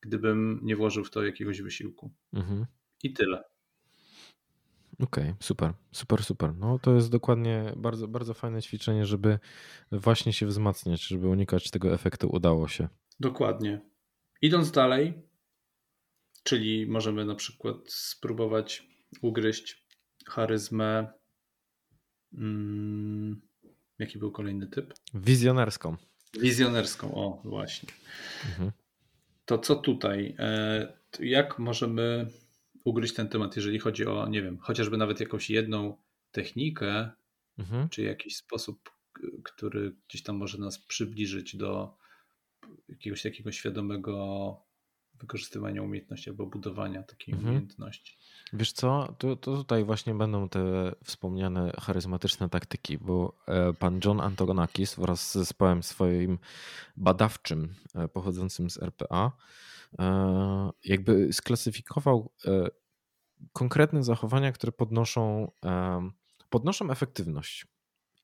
gdybym nie włożył w to jakiegoś wysiłku. Mhm. I tyle. Okej, okay, super, super, super. No to jest dokładnie bardzo, bardzo fajne ćwiczenie, żeby właśnie się wzmacniać, żeby unikać tego efektu udało się. Dokładnie. Idąc dalej, czyli możemy na przykład spróbować ugryźć charyzmę Hmm, jaki był kolejny typ? Wizjonerską. Wizjonerską, o właśnie. Mhm. To co tutaj? E, jak możemy ugryźć ten temat, jeżeli chodzi o, nie wiem, chociażby nawet jakąś jedną technikę, mhm. czy jakiś sposób, który gdzieś tam może nas przybliżyć do jakiegoś takiego świadomego wykorzystywania umiejętności albo budowania takiej mhm. umiejętności. Wiesz co, to, to tutaj właśnie będą te wspomniane charyzmatyczne taktyki, bo e, pan John Antonakis wraz z zespołem swoim badawczym e, pochodzącym z RPA e, jakby sklasyfikował konkretne zachowania, które podnoszą, podnoszą efektywność.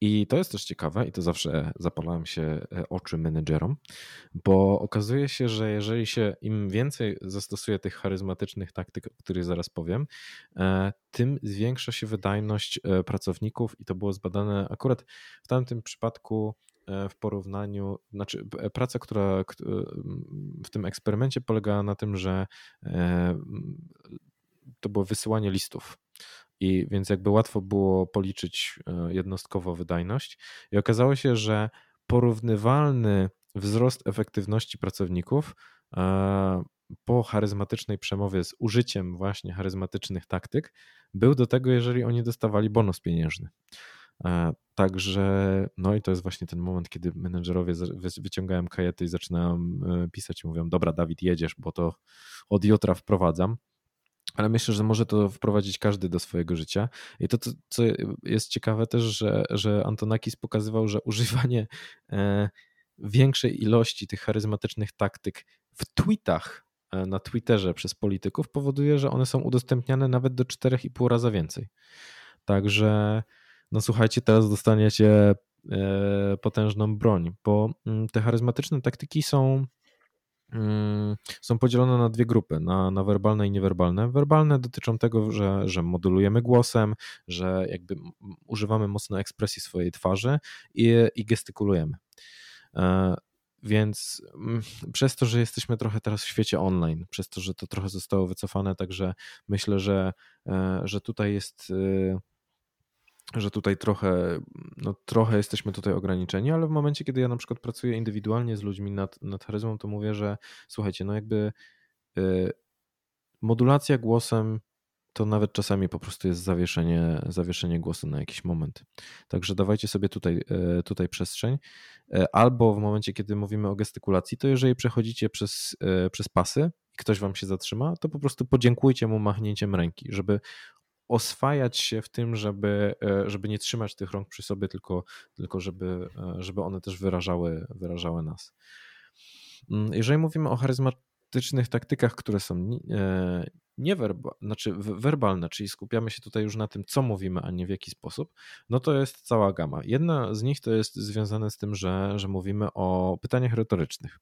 I to jest też ciekawe, i to zawsze zapalałem się e, oczy menedżerom, bo okazuje się, że jeżeli się im więcej zastosuje tych charyzmatycznych taktyk, o których zaraz powiem, e, tym zwiększa się wydajność e, pracowników, i to było zbadane akurat w tamtym przypadku w porównaniu, znaczy praca, która w tym eksperymencie polegała na tym, że to było wysyłanie listów i więc jakby łatwo było policzyć e, jednostkowo wydajność. I okazało się, że porównywalny wzrost efektywności pracowników e, po charyzmatycznej przemowie z użyciem właśnie charyzmatycznych taktyk był do tego, jeżeli oni dostawali bonus pieniężny. E, także, no i to jest właśnie ten moment, kiedy menedżerowie wyciągają kajety i zaczynają pisać i mówią: Dobra, Dawid, jedziesz, bo to od jutra wprowadzam ale myślę, że może to wprowadzić każdy do swojego życia. I to, co jest ciekawe też, że, że Antonakis pokazywał, że używanie e, większej ilości tych charyzmatycznych taktyk w tweetach e, na Twitterze przez polityków powoduje, że one są udostępniane nawet do 4,5 razy więcej. Także, no słuchajcie, teraz dostaniecie e, potężną broń, bo mm, te charyzmatyczne taktyki są są podzielone na dwie grupy, na, na werbalne i niewerbalne. Werbalne dotyczą tego, że, że modulujemy głosem, że jakby używamy mocno ekspresji swojej twarzy i, i gestykulujemy. E, więc mm, przez to, że jesteśmy trochę teraz w świecie online, przez to, że to trochę zostało wycofane, także myślę, że, e, że tutaj jest e, że tutaj trochę, no trochę jesteśmy tutaj ograniczeni, ale w momencie, kiedy ja na przykład pracuję indywidualnie z ludźmi nad, nad charyzmą, to mówię, że słuchajcie, no jakby y, modulacja głosem to nawet czasami po prostu jest zawieszenie, zawieszenie głosu na jakiś moment. Także dawajcie sobie tutaj, y, tutaj przestrzeń. Y, albo w momencie, kiedy mówimy o gestykulacji, to jeżeli przechodzicie przez, przez pasy i ktoś wam się zatrzyma, to po prostu podziękujcie mu machnięciem ręki, żeby oswajać się w tym, żeby, e, żeby nie trzymać tych rąk przy sobie, tylko, tylko żeby, e, żeby one też wyrażały, wyrażały nas. Mm, jeżeli mówimy o charyzmatycznych taktykach, które są e, niewerbalne, znaczy werbalne, czyli skupiamy się tutaj już na tym, co mówimy, a nie w jaki sposób, no to jest cała gama. Jedna z nich to jest związane z tym, że, że mówimy o pytaniach retorycznych.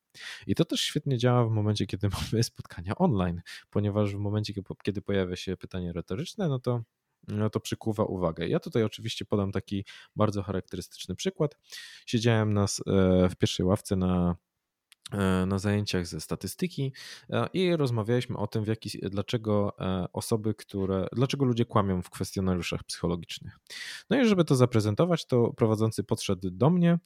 I to też świetnie działa w momencie, kiedy *laughs* mamy spotkania online, ponieważ w momencie, kiedy pojawia się pytanie retoryczne, no to no to przykuwa uwagę. Ja tutaj oczywiście podam taki bardzo charakterystyczny przykład. Siedziałem nas e, w pierwszej ławce na na zajęciach ze statystyki e, i rozmawialiśmy o tym, w jaki, dlaczego e, osoby, które, dlaczego ludzie kłamią w kwestionariuszach psychologicznych. No i żeby to zaprezentować, to prowadzący podszedł do mnie,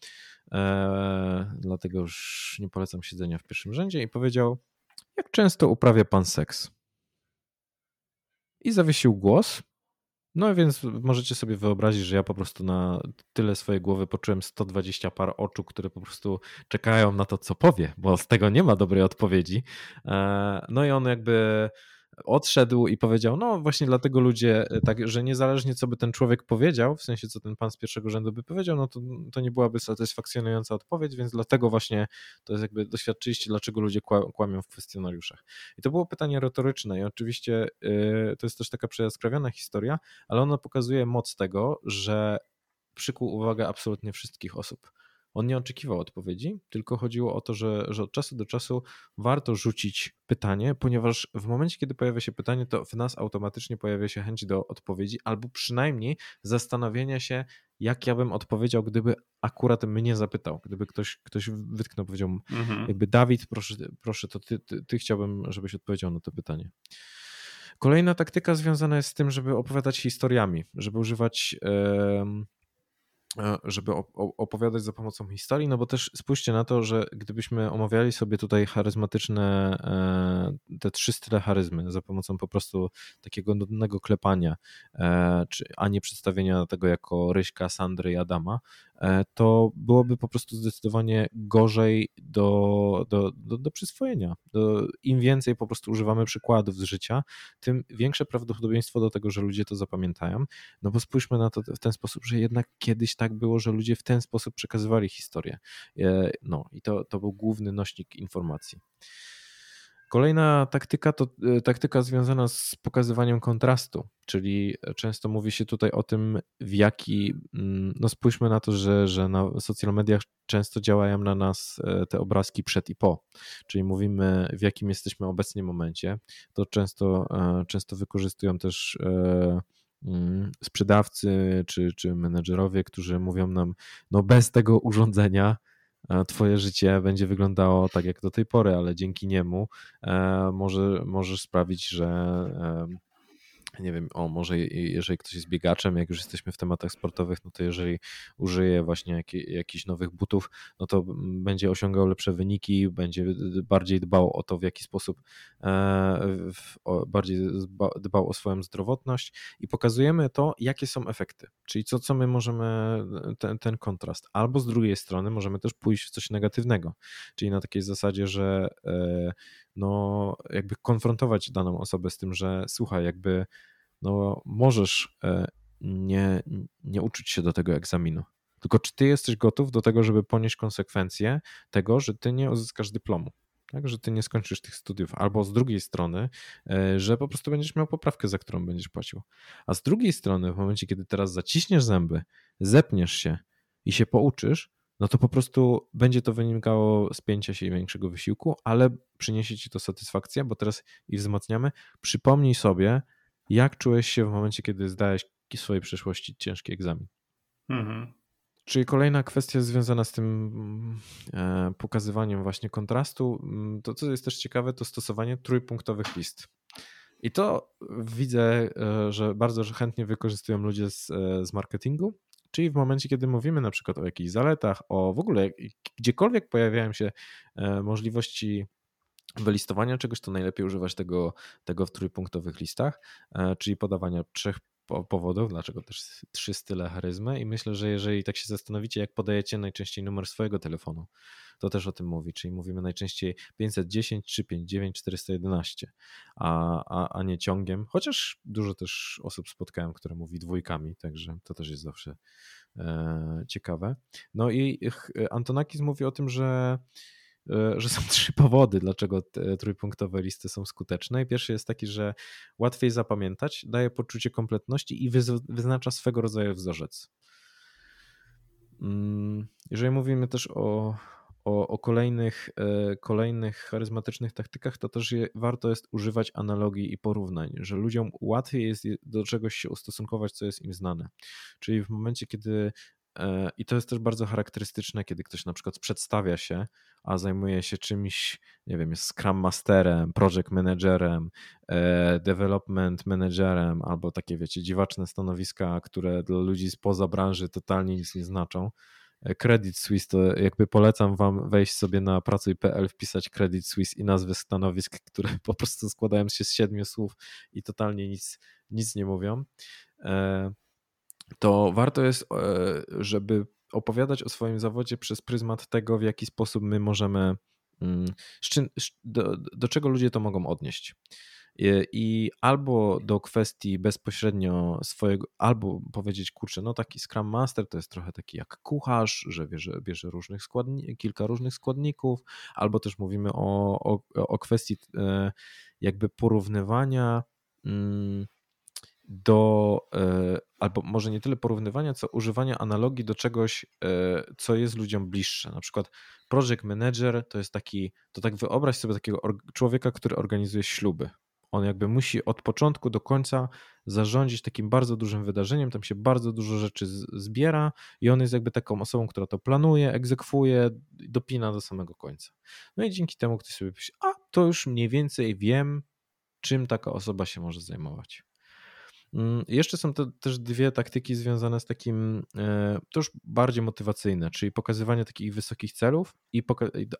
dlatego już nie polecam siedzenia w pierwszym rzędzie i powiedział, jak często uprawia pan seks? I zawiesił głos no więc możecie sobie wyobrazić, że ja po prostu na tyle swojej głowy poczułem 120 par oczu, które po prostu czekają na to, co powie, bo z tego nie ma dobrej odpowiedzi. E, no i on jakby odszedł i powiedział, no właśnie dlatego ludzie, e, tak, że niezależnie co by ten człowiek powiedział, w sensie co ten pan z pierwszego rzędu by powiedział, no to, to nie byłaby satysfakcjonująca odpowiedź, więc dlatego właśnie to jest jakby doświadczyliście, dlaczego ludzie kłamią w kwestionariuszach. I to było pytanie retoryczne i oczywiście yy, to jest też taka przejaskrawiona historia, ale ona pokazuje moc tego, że przykuł uwagę absolutnie wszystkich osób. On nie oczekiwał odpowiedzi, tylko chodziło o to, że, że od czasu do czasu warto rzucić pytanie, ponieważ w momencie, kiedy pojawia się pytanie, to w nas automatycznie pojawia się chęć do odpowiedzi, albo przynajmniej zastanowienia się, jak ja bym odpowiedział, gdyby akurat mnie zapytał, gdyby ktoś, ktoś wytknął, powiedział, mhm. jakby Dawid, proszę, proszę to ty, ty, ty chciałbym, żebyś odpowiedział na to pytanie. Kolejna taktyka związana jest z tym, żeby opowiadać historiami, żeby używać. Yy, żeby opowiadać za pomocą historii, no bo też spójrzcie na to, że gdybyśmy omawiali sobie tutaj charyzmatyczne, e, te trzy style charyzmy za pomocą po prostu takiego nudnego klepania, e, a nie przedstawienia tego jako Ryśka, Sandry i Adama, E, to byłoby po prostu zdecydowanie gorzej do, do, do, do przyswojenia. Do, Im więcej po prostu używamy przykładów z życia, tym większe prawdopodobieństwo do tego, że ludzie to zapamiętają. No bo spójrzmy na to w ten sposób, że jednak kiedyś tak było, że ludzie w ten sposób przekazywali historię. E, no i to, to był główny nośnik informacji. Kolejna taktyka to e, taktyka związana z pokazywaniem kontrastu, czyli często mówi się tutaj o tym, w jaki, mm, no spójrzmy na to, że, że na social mediach często działają na nas e, te obrazki przed i po, czyli mówimy w jakim jesteśmy obecnie momencie, to często, e, często wykorzystują też mm, sprzedawcy czy, czy menedżerowie, którzy mówią nam, no bez tego urządzenia Twoje życie będzie wyglądało tak jak do tej pory, ale dzięki niemu e, może, możesz sprawić, że nie wiem, o może jeżeli ktoś jest biegaczem, jak już jesteśmy w tematach sportowych, no to jeżeli użyje właśnie jak, jakichś nowych butów, no to będzie osiągał lepsze wyniki, będzie bardziej dbał o to, w jaki sposób e, bardziej dbał o swoją zdrowotność. I pokazujemy to, jakie są efekty, czyli co, co my możemy, ten, ten kontrast. Albo z drugiej strony możemy też pójść w coś negatywnego, czyli na takiej zasadzie, że e, no jakby konfrontować daną osobę z tym, że słuchaj, jakby no możesz e, nie, nie uczyć się do tego egzaminu. Tylko czy ty jesteś gotów do tego, żeby ponieść konsekwencje tego, że ty nie uzyskasz dyplomu? Tak, że ty nie skończysz tych studiów, albo z drugiej strony, e, że po prostu będziesz miał poprawkę, za którą będziesz płacił. A z drugiej strony, w momencie, kiedy teraz zaciśniesz zęby, zepniesz się i się pouczysz, no to po prostu będzie to wynikało z pięcia się i większego wysiłku, ale przyniesie ci to satysfakcję, bo teraz i wzmacniamy. Przypomnij sobie, jak czułeś się w momencie, kiedy zdałeś swojej przeszłości ciężki egzamin. Mhm. Czyli kolejna kwestia związana z tym e, pokazywaniem właśnie kontrastu, mm, to co jest też ciekawe, to stosowanie trójpunktowych list. I to widzę, e, że bardzo chętnie wykorzystują ludzie z, e, z marketingu, czyli w momencie, kiedy mówimy na przykład o jakichś zaletach, o w ogóle gdziekolwiek pojawiają się możliwości wylistowania czegoś, to najlepiej używać tego, tego w trójpunktowych listach, czyli podawania trzech powodów, dlaczego też trzy style charyzmy i myślę, że jeżeli tak się zastanowicie, jak podajecie najczęściej numer swojego telefonu, to też o tym mówi, czyli mówimy najczęściej 510 359 411, a, a, a nie ciągiem, chociaż dużo też osób spotkałem, które mówi dwójkami, także to też jest zawsze e, ciekawe. No i Antonakis mówi o tym, że E, że są *laughs* trzy powody, dlaczego trójpunktowe listy są skuteczne. Pierwszy jest taki, że łatwiej zapamiętać, daje poczucie kompletności i wyznacza swego rodzaju wzorzec. Mm, jeżeli mówimy też o, o, o kolejnych, e, kolejnych charyzmatycznych taktykach, to też je, warto jest używać analogii i porównań, że ludziom łatwiej jest do czegoś się ustosunkować, co jest im znane. Czyli w momencie, kiedy E, I to jest też bardzo charakterystyczne, kiedy ktoś na przykład przedstawia się, a zajmuje się czymś, nie wiem, jest Scrum Masterem, Project Managerem, e, Development Managerem, albo takie, wiecie, dziwaczne stanowiska, które dla ludzi spoza branży totalnie nic nie znaczą. E, Credit Suisse to jakby polecam wam wejść sobie na pracuj.pl, wpisać Credit Suisse i nazwy stanowisk, *laughs* które po prostu składają się z siedmiu słów i totalnie nic, nic nie mówią to warto jest, e, żeby opowiadać o swoim zawodzie przez pryzmat tego, w jaki sposób my możemy, mm, do, do czego ludzie to mogą odnieść. I albo do kwestii bezpośrednio swojego, albo powiedzieć, kurczę, no taki Scrum Master to jest trochę taki jak kucharz, że bierze, bierze różnych składni, kilka różnych składników, albo też mówimy o, o, o kwestii e, jakby porównywania mm, do, e, albo może nie tyle porównywania, co używania analogii do czegoś, e, co jest ludziom bliższe. Na przykład project manager to jest taki, to tak wyobraź sobie takiego człowieka, który organizuje śluby. On jakby musi od początku do końca zarządzić takim bardzo dużym wydarzeniem, tam się bardzo dużo rzeczy zbiera i on jest jakby taką osobą, która to planuje, egzekwuje, dopina do samego końca. No i dzięki temu ktoś sobie myśli, a to już mniej więcej wiem, czym taka osoba się może zajmować. Mm, jeszcze są to też dwie taktyki związane z takim, e, to już bardziej motywacyjne, czyli pokazywanie takich wysokich celów, i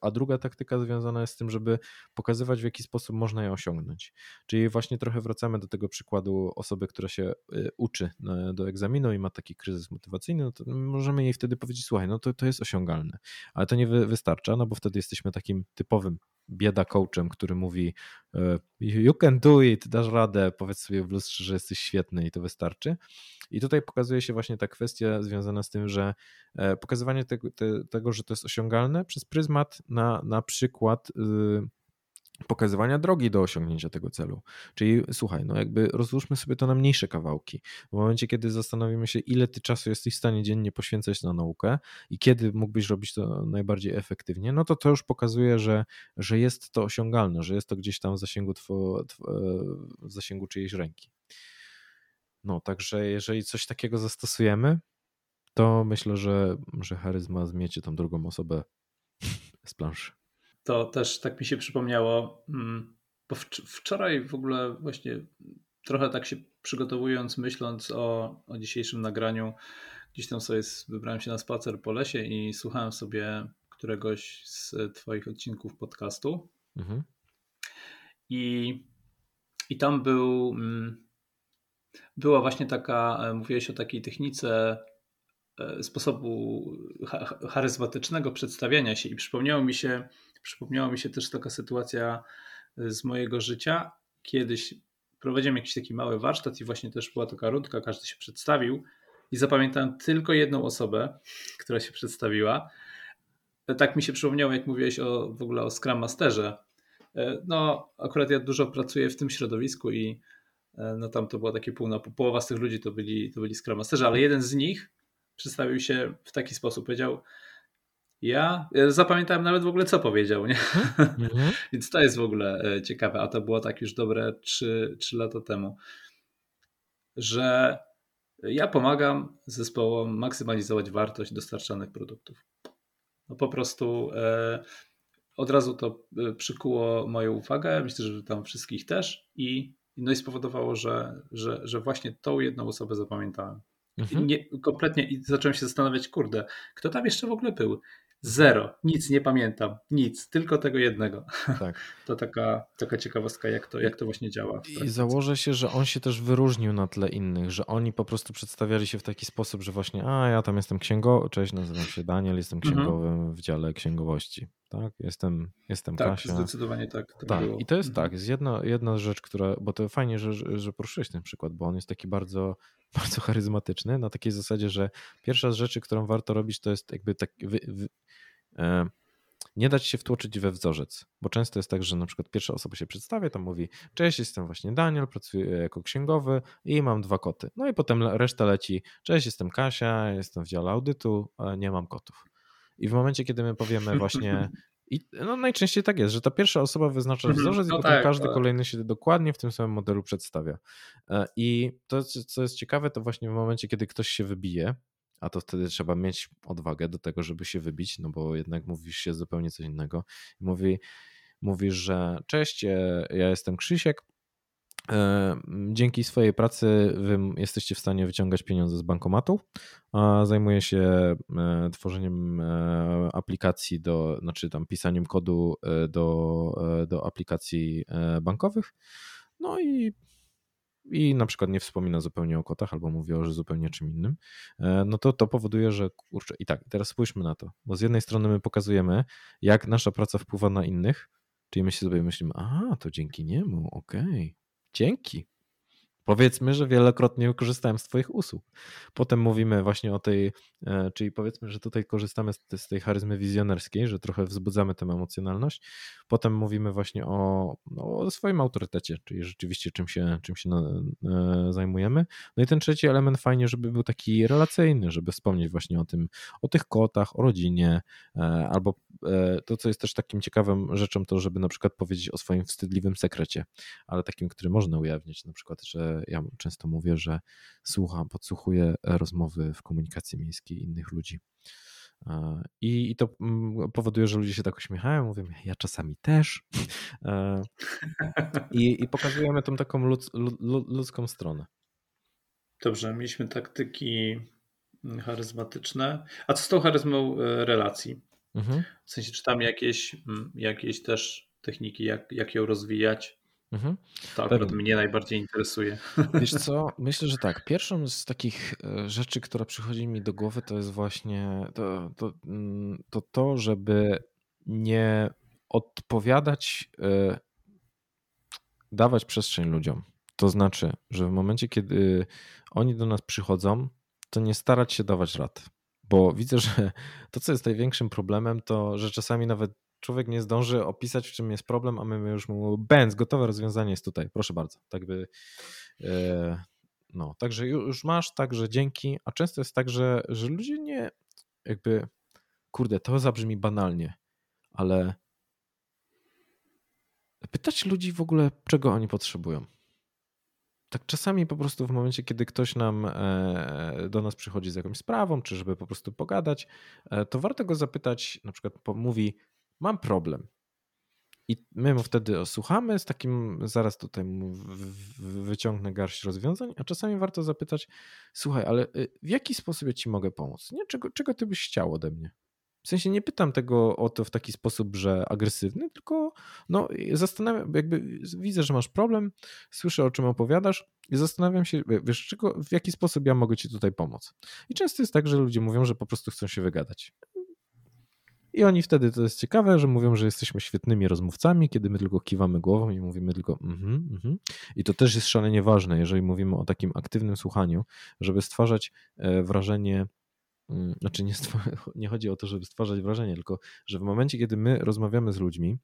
a druga taktyka związana jest z tym, żeby pokazywać w jaki sposób można je osiągnąć. Czyli właśnie trochę wracamy do tego przykładu osoby, która się e, uczy do egzaminu i ma taki kryzys motywacyjny, no to możemy jej wtedy powiedzieć, słuchaj, no to, to jest osiągalne, ale to nie wystarcza, no bo wtedy jesteśmy takim typowym bieda coachem, który mówi e, you can do it, dasz radę, powiedz sobie w lustrze, że jesteś świetny i to wystarczy. I tutaj pokazuje się właśnie ta kwestia związana z tym, że e, pokazywanie tego, tego że to jest osiągalne przez pryzmat na, na przykład y, pokazywania drogi do osiągnięcia tego celu. Czyli słuchaj, no jakby rozłóżmy sobie to na mniejsze kawałki. W momencie, kiedy zastanowimy się, ile ty czasu jesteś w stanie dziennie poświęcać na naukę i kiedy mógłbyś robić to najbardziej efektywnie, no to to już pokazuje, że, że jest to osiągalne, że jest to gdzieś tam w zasięgu, two, w zasięgu czyjejś ręki. No, także jeżeli coś takiego zastosujemy, to myślę, że, że charyzma zmiecie tą drugą osobę *laughs* z planszy to też tak mi się przypomniało, mm, bo wczoraj w ogóle właśnie trochę tak się przygotowując, myśląc o, o dzisiejszym nagraniu, gdzieś tam sobie wybrałem się na spacer po lesie i słuchałem sobie któregoś z Twoich odcinków podcastu. Mhm. I, I tam był, mm, była właśnie taka, e, mówiłeś o takiej technice e, sposobu charyzmatycznego przedstawiania się i przypomniało mi się Przypomniała mi się też taka sytuacja e, z mojego życia. Kiedyś prowadziłem jakiś taki mały warsztat i właśnie też była taka rundka, każdy się przedstawił i zapamiętałem tylko jedną osobę, która się przedstawiła. E, tak mi się przypomniało, jak mówiłeś o, w ogóle o Scrum Masterze. E, no, akurat ja dużo pracuję w tym środowisku i no tam to było takie pół na pół. Połowa z tych ludzi to byli, to byli Scrum Masterzy, ale jeden z nich przedstawił się w taki sposób. Powiedział, Ja zapamiętałem nawet w ogóle, co powiedział, nie? Mhm. *laughs* Więc to jest w ogóle e, ciekawe, a to było tak już dobre 3, 3 lata temu, że ja pomagam zespołom maksymalizować wartość dostarczanych produktów. No po prostu e, od razu to e, przykuło moją uwagę, myślę, że tam wszystkich też i, no i spowodowało, że, że, że właśnie tą jedną osobę zapamiętałem. Mhm. Nie, kompletnie i zacząłem się zastanawiać, kurde, kto tam jeszcze w ogóle był? Zero, nic nie pamiętam, nic, tylko tego jednego. *laughs* Tak. To taka, taka ciekawostka, jak to, jak to właśnie działa. I założę się, że on się też wyróżnił na tle innych, że oni po prostu przedstawiali się w taki sposób, że właśnie, a ja tam jestem księgowy, cześć, nazywam się Daniel, jestem mhm. księgowym mhm. w dziale księgowości. Tak, jestem, jestem tak, Kasia. zdecydowanie tak. tak, było. i to jest mhm. tak, jest jedna, jedna rzecz, która, bo to fajnie, że, że poruszyłeś ten przykład, bo on jest taki bardzo, *laughs* bardzo charyzmatyczny, na takiej zasadzie, że pierwsza z rzeczy, którą warto robić, to jest jakby tak wy, wy, e, nie dać się wtłoczyć we wzorzec, bo często jest tak, że na przykład pierwsza osoba się przedstawia, tam mówi, cześć, jestem właśnie Daniel, pracuję jako księgowy i mam dwa koty. No i potem reszta leci, cześć, jestem Kasia, jestem w dziale audytu, nie mam kotów. I w momencie, kiedy my powiemy *laughs* właśnie i no najczęściej tak jest, że ta pierwsza osoba wyznacza mhm. wzorzec no i potem tak, każdy tak. kolejny się dokładnie w tym samym modelu przedstawia. E, I to, co jest ciekawe, to właśnie w momencie, kiedy ktoś się wybije, a to wtedy trzeba mieć odwagę do tego, żeby się wybić, no bo jednak mówisz się zupełnie coś innego. Mówi, mówisz, że cześć, e, ja jestem Krzysiek, Dzięki swojej pracy wy jesteście w stanie wyciągać pieniądze z bankomatu. Zajmuję się e, tworzeniem aplikacji do, znaczy tam pisaniem kodu do, do aplikacji bankowych. No i i na przykład nie wspomina zupełnie o kotach albo mówi o zupełnie czym innym, e, no to to powoduje, że kurczę, i tak, teraz spójrzmy na to, bo z jednej strony my pokazujemy, jak nasza praca wpływa na innych, czyli my się sobie myślimy, a to dzięki niemu, okej, okay. Dzięki, Powiedzmy, że wielokrotnie korzystałem z Twoich usług. Potem mówimy właśnie o tej, e, czyli powiedzmy, że tutaj korzystamy z, tej charyzmy wizjonerskiej, że trochę wzbudzamy tę emocjonalność. Potem mówimy właśnie o, no, o swoim autorytecie, czyli rzeczywiście czym się, czym się e, zajmujemy. No i ten trzeci element fajnie, żeby był taki relacyjny, żeby wspomnieć właśnie o tym, o tych kotach, o rodzinie, e, albo to, co jest też takim ciekawym rzeczą, to żeby na przykład powiedzieć o swoim wstydliwym sekrecie, ale takim, który można ujawnić, na przykład, że ja często mówię, że słucham, podsłuchuję rozmowy w komunikacji miejskiej innych ludzi. I, I, to mm, powoduje, że ludzie się tak uśmiechają, mówią, ja czasami też. E, I, i pokazujemy tą taką ludz, ludzką stronę. Dobrze, mieliśmy taktyki charyzmatyczne. A co z tą charyzmą e, relacji? Mhm. W sensie, czy tam jakieś, mm, jakieś też techniki, jak, jak ją rozwijać? Mhm. To akurat Pewnie. mnie najbardziej interesuje. *laughs* Wiesz co, myślę, że tak. Pierwszą z takich e, rzeczy, która przychodzi mi do głowy, to jest właśnie to, to, mm, to, to żeby nie odpowiadać, e, dawać przestrzeń ludziom. To znaczy, że w momencie, kiedy oni do nas przychodzą, to nie starać się dawać rad. Bo widzę, że to, co jest największym problemem, to że czasami nawet człowiek nie zdąży opisać, w czym jest problem, a my już mu bęc, gotowe rozwiązanie jest tutaj, proszę bardzo. Tak by, e, no, także już masz, także dzięki, a często jest tak, że, że ludzie nie, jakby, kurde, to zabrzmi banalnie, ale pytać ludzi w ogóle, czego oni potrzebują. Tak czasami po prostu w momencie, kiedy ktoś nam e, do nas przychodzi z jakąś sprawą, czy żeby po prostu pogadać, e, to warto go zapytać, na przykład mówi, mam problem. I my mu wtedy słuchamy z takim, zaraz tutaj wyciągnę garść rozwiązań, a czasami warto zapytać, słuchaj, ale y, w jaki sposób ja ci mogę pomóc? Nie? Czego, czego ty byś chciał ode mnie? W sensie nie pytam tego o to w taki sposób, że agresywny, tylko no, zastanawiam, jakby widzę, że masz problem, słyszę o czym opowiadasz i zastanawiam się, wiesz, czego, w jaki sposób ja mogę ci tutaj pomóc. I często jest tak, że ludzie mówią, że po prostu chcą się wygadać. I oni wtedy, to jest ciekawe, że mówią, że jesteśmy świetnymi rozmówcami, kiedy my tylko kiwamy głową i mówimy tylko mhm, mhm. I to też jest szalenie ważne, jeżeli mówimy o takim aktywnym słuchaniu, żeby stwarzać e, wrażenie, znaczy nie, *laughs* nie chodzi o to, żeby stwarzać wrażenie, tylko że w momencie, kiedy my rozmawiamy z ludźmi,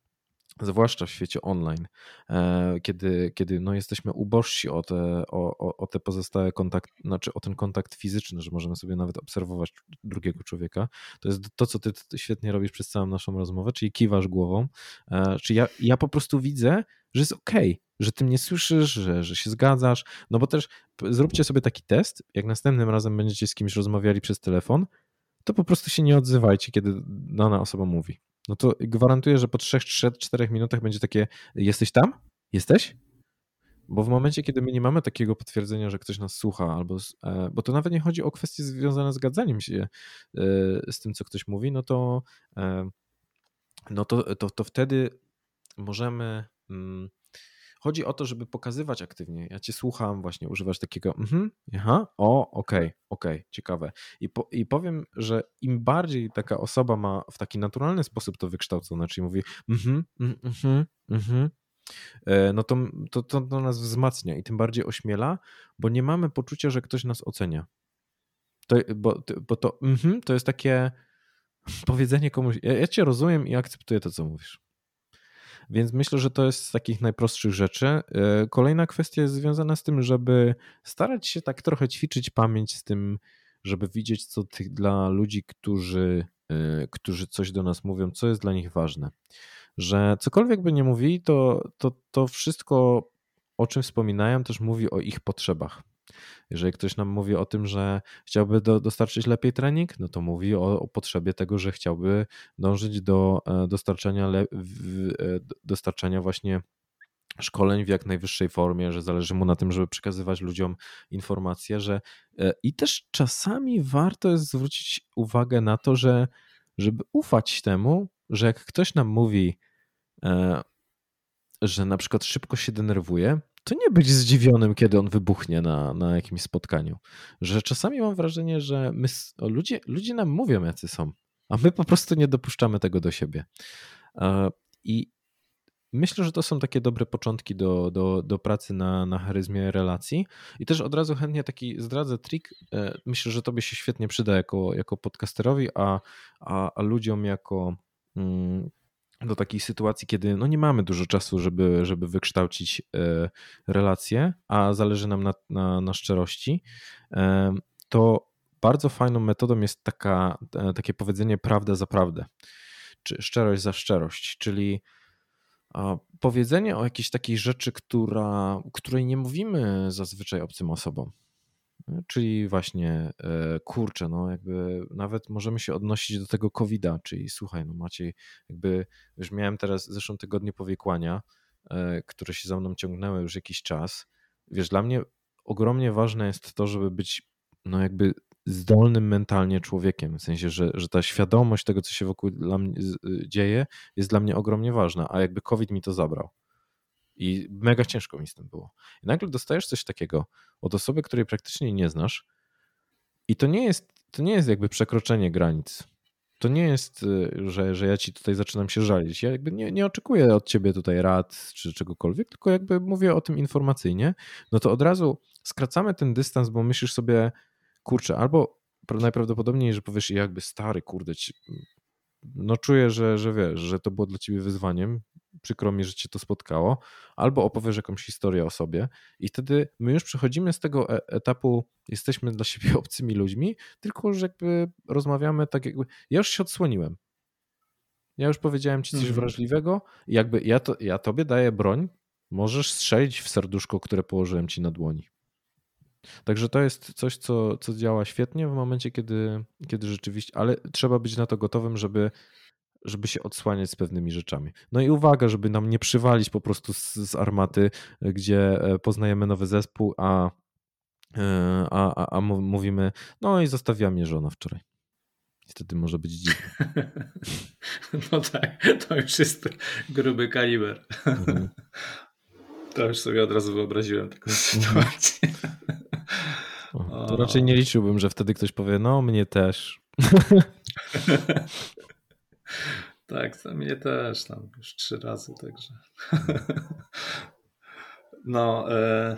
zwłaszcza w świecie online, e, kiedy, kiedy no jesteśmy ubożsi o te, o, o te pozostałe kontakt, znaczy o ten kontakt fizyczny, że możemy sobie nawet obserwować drugiego człowieka. To jest to, co ty świetnie robisz przez całą naszą rozmowę, czyli kiwasz głową. E, czy ja, ja po prostu widzę, że jest okej, okay, że ty mnie słyszysz, że, że się zgadzasz. No bo też zróbcie sobie taki test, jak następnym razem będziecie z kimś rozmawiali przez telefon, to po prostu się nie odzywajcie, kiedy dana osoba mówi no to gwarantuję, że po 3-4 minutach będzie takie: Jesteś tam? Jesteś? Bo w momencie, kiedy my nie mamy takiego potwierdzenia, że ktoś nas słucha, albo e, bo to nawet nie chodzi o kwestie związane z gadzaniem się e, z tym, co ktoś mówi, no to, e, no to, to, to wtedy możemy mm, Chodzi o to, żeby pokazywać aktywnie. Ja cię słucham, właśnie używasz takiego, mhm, aha, o, okej, okay, okej, okay, ciekawe. I, po, I powiem, że im bardziej taka osoba ma w taki naturalny sposób to wykształcone, czyli mówi, mhm, mhm, mhm, mhm no to, to, to, to nas wzmacnia i tym bardziej ośmiela, bo nie mamy poczucia, że ktoś nas ocenia. To, bo, bo to, mhm, to jest takie powiedzenie komuś, ja, ja cię rozumiem i akceptuję to, co mówisz. Więc myślę, że to jest z takich najprostszych rzeczy. E, kolejna kwestia jest związana z tym, żeby starać się tak trochę ćwiczyć pamięć z tym, żeby widzieć, co dla ludzi, którzy, e, którzy coś do nas mówią, co jest dla nich ważne. Że cokolwiek by nie mówili, to, to, to wszystko, o czym wspominają, też mówi o ich potrzebach. Jeżeli ktoś nam mówi o tym, że chciałby do, dostarczyć lepiej trening, no to mówi o, o potrzebie tego, że chciałby dążyć do e, dostarczania, le, w, e, dostarczania właśnie szkoleń w jak najwyższej formie, że zależy mu na tym, żeby przekazywać ludziom informacje, że e, i też czasami warto jest zwrócić uwagę na to, że żeby ufać temu, że jak ktoś nam mówi, że na przykład szybko się denerwuje, to nie być zdziwionym, kiedy on wybuchnie na, na jakimś spotkaniu. Że czasami mam wrażenie, że my, o, ludzie, ludzie nam mówią, jacy są, a my po prostu nie dopuszczamy tego do siebie. I myślę, że to są takie dobre początki do, do, do pracy na, na charyzmie relacji. I też od razu chętnie taki zdradzę trik. E, myślę, że tobie się świetnie przyda jako, jako podcasterowi, a, a, a ludziom jako mm, do takiej sytuacji, kiedy no nie mamy dużo czasu, żeby, żeby wykształcić e, relacje, a zależy nam na, na, na szczerości, e, to bardzo fajną metodą jest taka, e, takie powiedzenie prawda za prawdę, czy szczerość za szczerość, czyli powiedzenie o jakiejś takiej rzeczy, która, której nie mówimy zazwyczaj obcym osobom. Czyli właśnie, e, kurczę, no jakby nawet możemy się odnosić do tego COVID-a, czyli słuchaj, no macie jakby, już miałem teraz w zeszłym tygodniu powikłania, e, które się za mną ciągnęły już jakiś czas. Wiesz, dla mnie ogromnie ważne jest to, żeby być no jakby zdolnym mentalnie człowiekiem, w sensie, że, że ta świadomość tego, co się wokół mnie dzieje, jest dla mnie ogromnie ważna, a jakby COVID mi to zabrał. I mega ciężko mi z tym było. I nagle dostajesz coś takiego od osoby, której praktycznie nie znasz, i to nie jest, to nie jest jakby przekroczenie granic. To nie jest, y, że, że ja ci tutaj zaczynam się żalić. Ja jakby nie, nie oczekuję od ciebie tutaj rad czy czegokolwiek, tylko jakby mówię o tym informacyjnie. No to od razu skracamy ten dystans, bo myślisz sobie, kurczę, albo najprawdopodobniej, że powiesz, jakby stary, kurde, ci, no czuję, że, że wiesz, że to było dla ciebie wyzwaniem, przykro mi, że cię to spotkało, albo opowiesz jakąś historię o sobie i wtedy my już przechodzimy z tego e, etapu, jesteśmy dla siebie *laughs* obcymi ludźmi, tylko że jakby rozmawiamy tak jakby, ja już się odsłoniłem. Ja już powiedziałem ci coś mm. wrażliwego jakby ja, to, ja tobie daję broń, możesz strzelić w serduszko, które położyłem ci na dłoni. Także to jest coś, co, co działa świetnie w momencie, kiedy, kiedy rzeczywiście, ale trzeba być na to gotowym, żeby żeby się odsłaniać z pewnymi rzeczami. No i uwaga, żeby nam nie przywalić po prostu z, z armaty, gdzie e, poznajemy nowy zespół, a, e, a, a, a mówimy, no i zostawiła mnie żona wczoraj. Wtedy może być dziwne. *laughs* No tak, to już jest gruby kaliber. Mhm. *laughs* To już sobie od razu wyobraziłem taką mhm. sytuację. *laughs* O, to raczej nie liczyłbym, że wtedy ktoś powie, no mnie też. Tak, to mnie też tam już trzy razy, także. *laughs* No, e,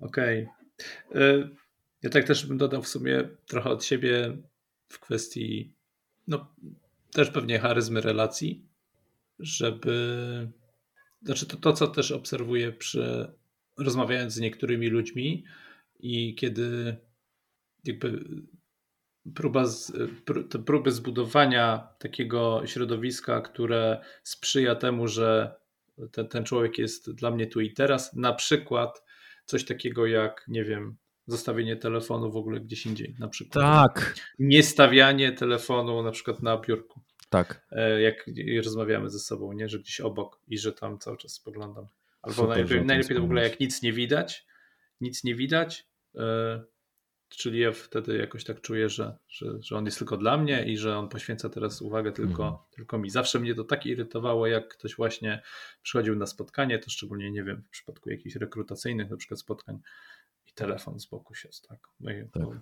okej. Okay. E, ja tak też bym dodał w sumie trochę od siebie w kwestii, no też pewnie charyzmy relacji. żeby. Znaczy, to, to co też obserwuję przy rozmawiając z niektórymi ludźmi i kiedy jakby próba z, próby zbudowania takiego środowiska, które sprzyja temu, że ten, ten człowiek jest dla mnie tu i teraz, na przykład coś takiego jak, nie wiem, zostawienie telefonu w ogóle gdzieś indziej, na przykład. Tak. Nie stawianie telefonu na przykład na biurku. Tak. E, jak rozmawiamy ze sobą, nie, że gdzieś obok i że tam cały czas spoglądam. Albo Super, najlepiej, najlepiej to w ogóle jak nic nie widać, nic nie widać, e, czyli ja wtedy jakoś tak czuję, że, że, że on jest tylko dla mnie i że on poświęca teraz uwagę tylko, mhm. tylko mi. Zawsze mnie to tak irytowało, jak ktoś właśnie przychodził na spotkanie, to szczególnie, nie wiem, w przypadku jakichś rekrutacyjnych na przykład spotkań i telefon z boku się tak. No i tak. To,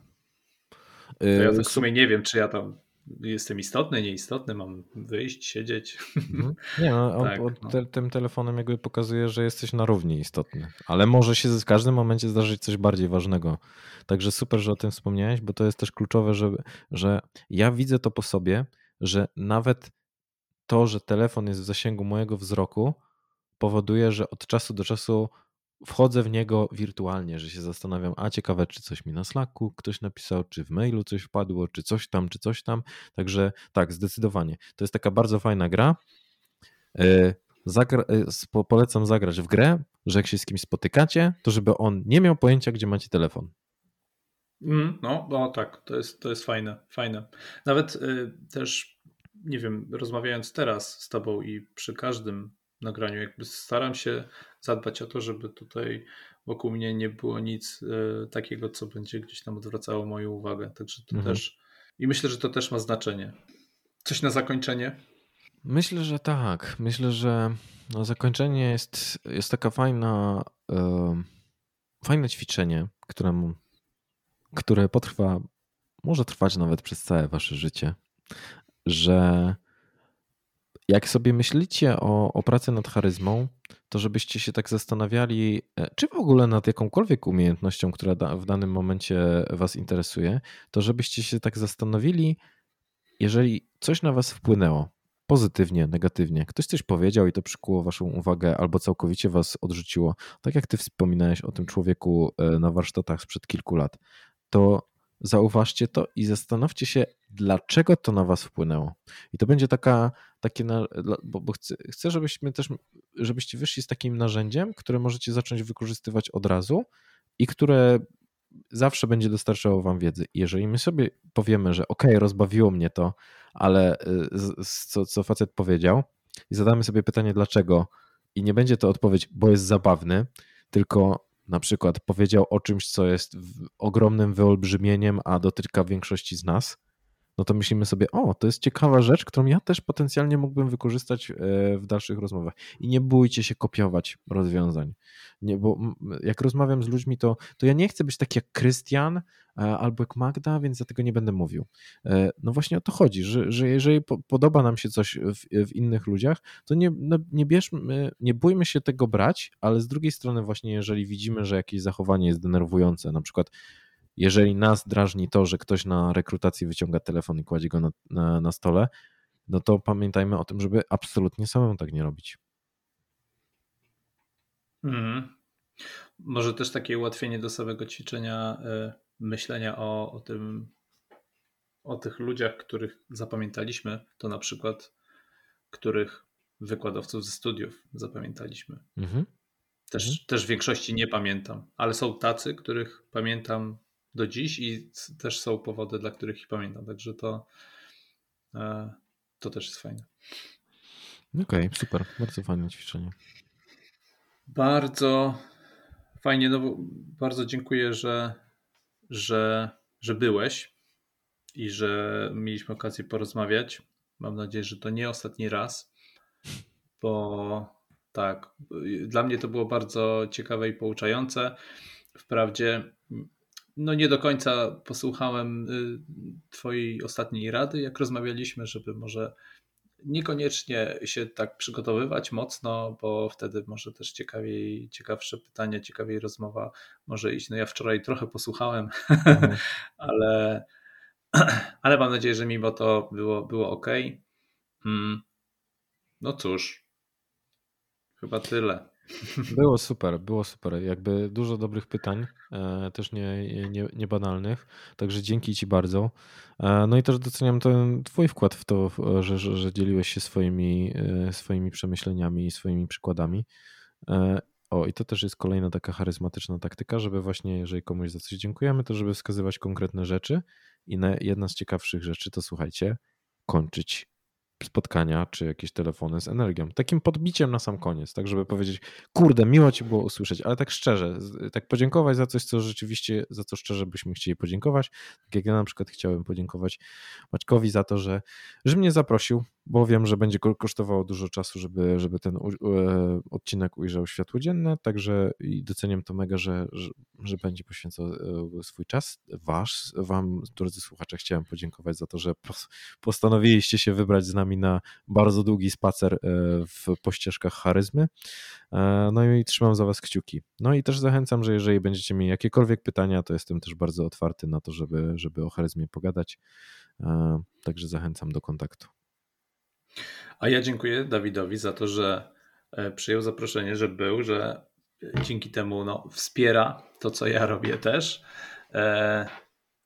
to ja tak w sumie nie wiem, czy ja tam jestem istotny, nieistotny, mam wyjść, siedzieć. Mhm. *laughs* Nie, no, on, tak, no. Te, tym telefonem jakby pokazuje, że jesteś na równi istotny, ale może się w każdym momencie zdarzyć coś bardziej ważnego. Także super, że o tym wspomniałeś, bo to jest też kluczowe, że, że ja widzę to po sobie, że nawet to, że telefon jest w zasięgu mojego wzroku, powoduje, że od czasu do czasu wchodzę w niego wirtualnie, że się zastanawiam, a ciekawe, czy coś mi na Slacku ktoś napisał, czy w mailu coś wpadło, czy coś tam, czy coś tam. Także tak, zdecydowanie. To jest taka bardzo fajna gra. E, zagra, e, polecam zagrać w grę, że jak się z kimś spotykacie, to żeby on nie miał pojęcia, gdzie macie telefon. Mm, no, no tak, to jest, to jest fajne, fajne. Nawet y, też, nie wiem, rozmawiając teraz z tobą i przy każdym nagraniu. Jakby staram się zadbać o to, żeby tutaj wokół mnie nie było nic e, takiego, co będzie gdzieś tam odwracało moją uwagę. Także to mhm. też. I myślę, że to też ma znaczenie. Coś na zakończenie? Myślę, że tak. Myślę, że na zakończenie jest, jest taka fajna, e, fajne ćwiczenie, które, które potrwa, może trwać nawet przez całe wasze życie, że jak sobie myślicie o, o pracy nad charyzmą, to żebyście się tak zastanawiali, e, czy w ogóle nad jakąkolwiek umiejętnością, która da, w danym momencie Was interesuje, to żebyście się tak zastanowili, jeżeli coś na Was wpłynęło, pozytywnie, negatywnie, ktoś coś powiedział i to przykuło Waszą uwagę, albo całkowicie Was odrzuciło, tak jak Ty wspominałeś o tym człowieku e, na warsztatach sprzed kilku lat, to zauważcie to i zastanówcie się, dlaczego to na was wpłynęło. I to będzie taka, takie, bo, bo chcę, chcę, żebyśmy też, żebyście wyszli z takim narzędziem, które możecie zacząć wykorzystywać od razu i które zawsze będzie dostarczało wam wiedzy. jeżeli my sobie powiemy, że ok, rozbawiło mnie to, ale y, co, co facet powiedział i zadamy sobie pytanie dlaczego i nie będzie to odpowiedź, bo jest zabawny, tylko na przykład powiedział o czymś, co jest ogromnym wyolbrzymieniem, a dotyka większości z nas, no to myślimy sobie, o, to jest ciekawa rzecz, którą ja też potencjalnie mógłbym wykorzystać e, w dalszych rozmowach. I nie bójcie się kopiować rozwiązań. Nie, bo jak rozmawiam z ludźmi, to, to ja nie chcę być taki jak Krystian e, albo jak Magda, więc dlatego nie będę mówił. E, no właśnie o to chodzi, że, że jeżeli podoba nam się coś w, w innych ludziach, to nie, no nie bierzmy, nie bójmy się tego brać, ale z drugiej strony właśnie jeżeli widzimy, że jakieś zachowanie jest denerwujące, na przykład jeżeli nas drażni to, że ktoś na rekrutacji wyciąga telefon i kładzie go na, na, na stole, no to pamiętajmy o tym, żeby absolutnie samemu tak nie robić. Mhm. Może też takie ułatwienie do samego ćwiczenia y, myślenia o, o tym, o tych ludziach, których zapamiętaliśmy, to na przykład których wykładowców ze studiów zapamiętaliśmy. Mhm. Też, mhm. też w większości nie pamiętam, ale są tacy, których pamiętam do dziś i też są powody, dla których ich pamiętam. Także to, e, to też jest fajne. Okej, okay, super. Bardzo fajne ćwiczenie. Bardzo fajnie. No, bardzo dziękuję, że, że, że byłeś i że mieliśmy okazję porozmawiać. Mam nadzieję, że to nie ostatni raz, bo tak, dla mnie to było bardzo ciekawe i pouczające. Wprawdzie no nie do końca posłuchałem y, Twojej ostatniej rady, jak rozmawialiśmy, żeby może niekoniecznie się tak przygotowywać mocno, bo wtedy może też ciekawiej, ciekawsze pytania, ciekawiej rozmowa może iść. No ja wczoraj trochę posłuchałem, mhm. *laughs* ale, *clears throat* ale mam nadzieję, że mimo to było, było ok. Hmm. no cóż, chyba tyle. Było super, było super. Jakby dużo dobrych pytań, e, też nie, nie, nie banalnych. Także dzięki Ci bardzo. E, no i też doceniam ten Twój wkład w to, że, że, że dzieliłeś się swoimi, e, swoimi przemyśleniami i swoimi przykładami. O, i to też jest kolejna taka charyzmatyczna taktyka, żeby właśnie, jeżeli komuś za coś dziękujemy, to żeby wskazywać konkretne rzeczy. I jedna z ciekawszych rzeczy to słuchajcie, kończyć spotkania czy jakieś telefony z energią. Takim podbiciem na sam koniec, tak żeby powiedzieć, kurde, miło ci było usłyszeć, ale tak szczerze, tak podziękować za coś, co rzeczywiście, za co szczerze byśmy chcieli podziękować. Tak jak ja na przykład chciałem podziękować Maćkowi za to, że, że mnie zaprosił, bo wiem, że będzie kosztowało dużo czasu, żeby, żeby ten e, odcinek ujrzał światło dzienne, także i doceniam to mega, że, że, że będzie poświęcał e, swój czas. Wasz, wam, drodzy słuchacze, chciałem podziękować za to, że postanowiliście się wybrać z nami na bardzo długi spacer e, w pościeżkach charyzmy. No i trzymam za was kciuki. No i też zachęcam, że jeżeli będziecie mieli jakiekolwiek pytania, to jestem też bardzo otwarty na to, żeby, żeby o charyzmie pogadać. Także zachęcam do kontaktu. A ja dziękuję Dawidowi za to, że e, przyjął zaproszenie, że był, że dzięki temu no, wspiera to, co ja robię też. E,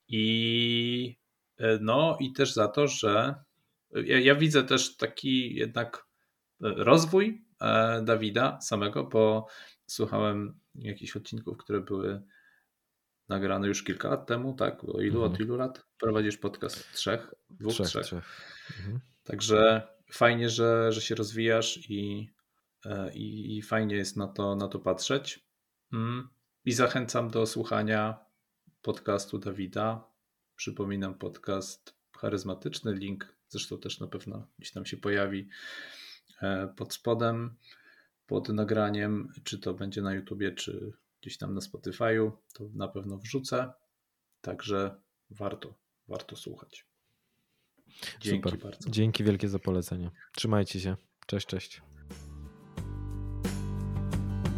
I no i też za to, że ja, ja widzę też taki jednak rozwój Dawida samego, bo słuchałem jakichś odcinków, które były nagrane już kilka lat temu, tak? O ilu, mhm. od ilu lat prowadzisz podcast? Trzech? Dwóch, trzech. trzech. trzech. Mhm. Także fajnie, że, że się rozwijasz i, e, i, i fajnie jest na to, na to patrzeć. Mm. I zachęcam do słuchania podcastu Dawida. Przypominam podcast charyzmatyczny, link zresztą też na pewno gdzieś tam się pojawi e, pod spodem, pod nagraniem, czy to będzie na YouTubie, czy gdzieś tam na Spotify'u, to na pewno wrzucę. Także warto, warto słuchać. Dzięki Super. bardzo. Dzięki wielkie za polecenie. Trzymajcie się. Cześć, cześć.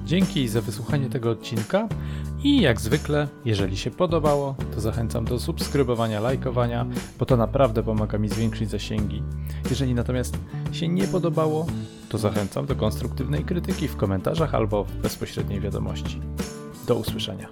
Dzięki za wysłuchanie tego odcinka i jak zwykle, jeżeli się podobało, to zachęcam do subskrybowania, lajkowania, bo to naprawdę pomaga mi zwiększyć zasięgi. Jeżeli natomiast się nie podobało, to zachęcam do konstruktywnej krytyki w komentarzach albo w bezpośredniej wiadomości. Do usłyszenia.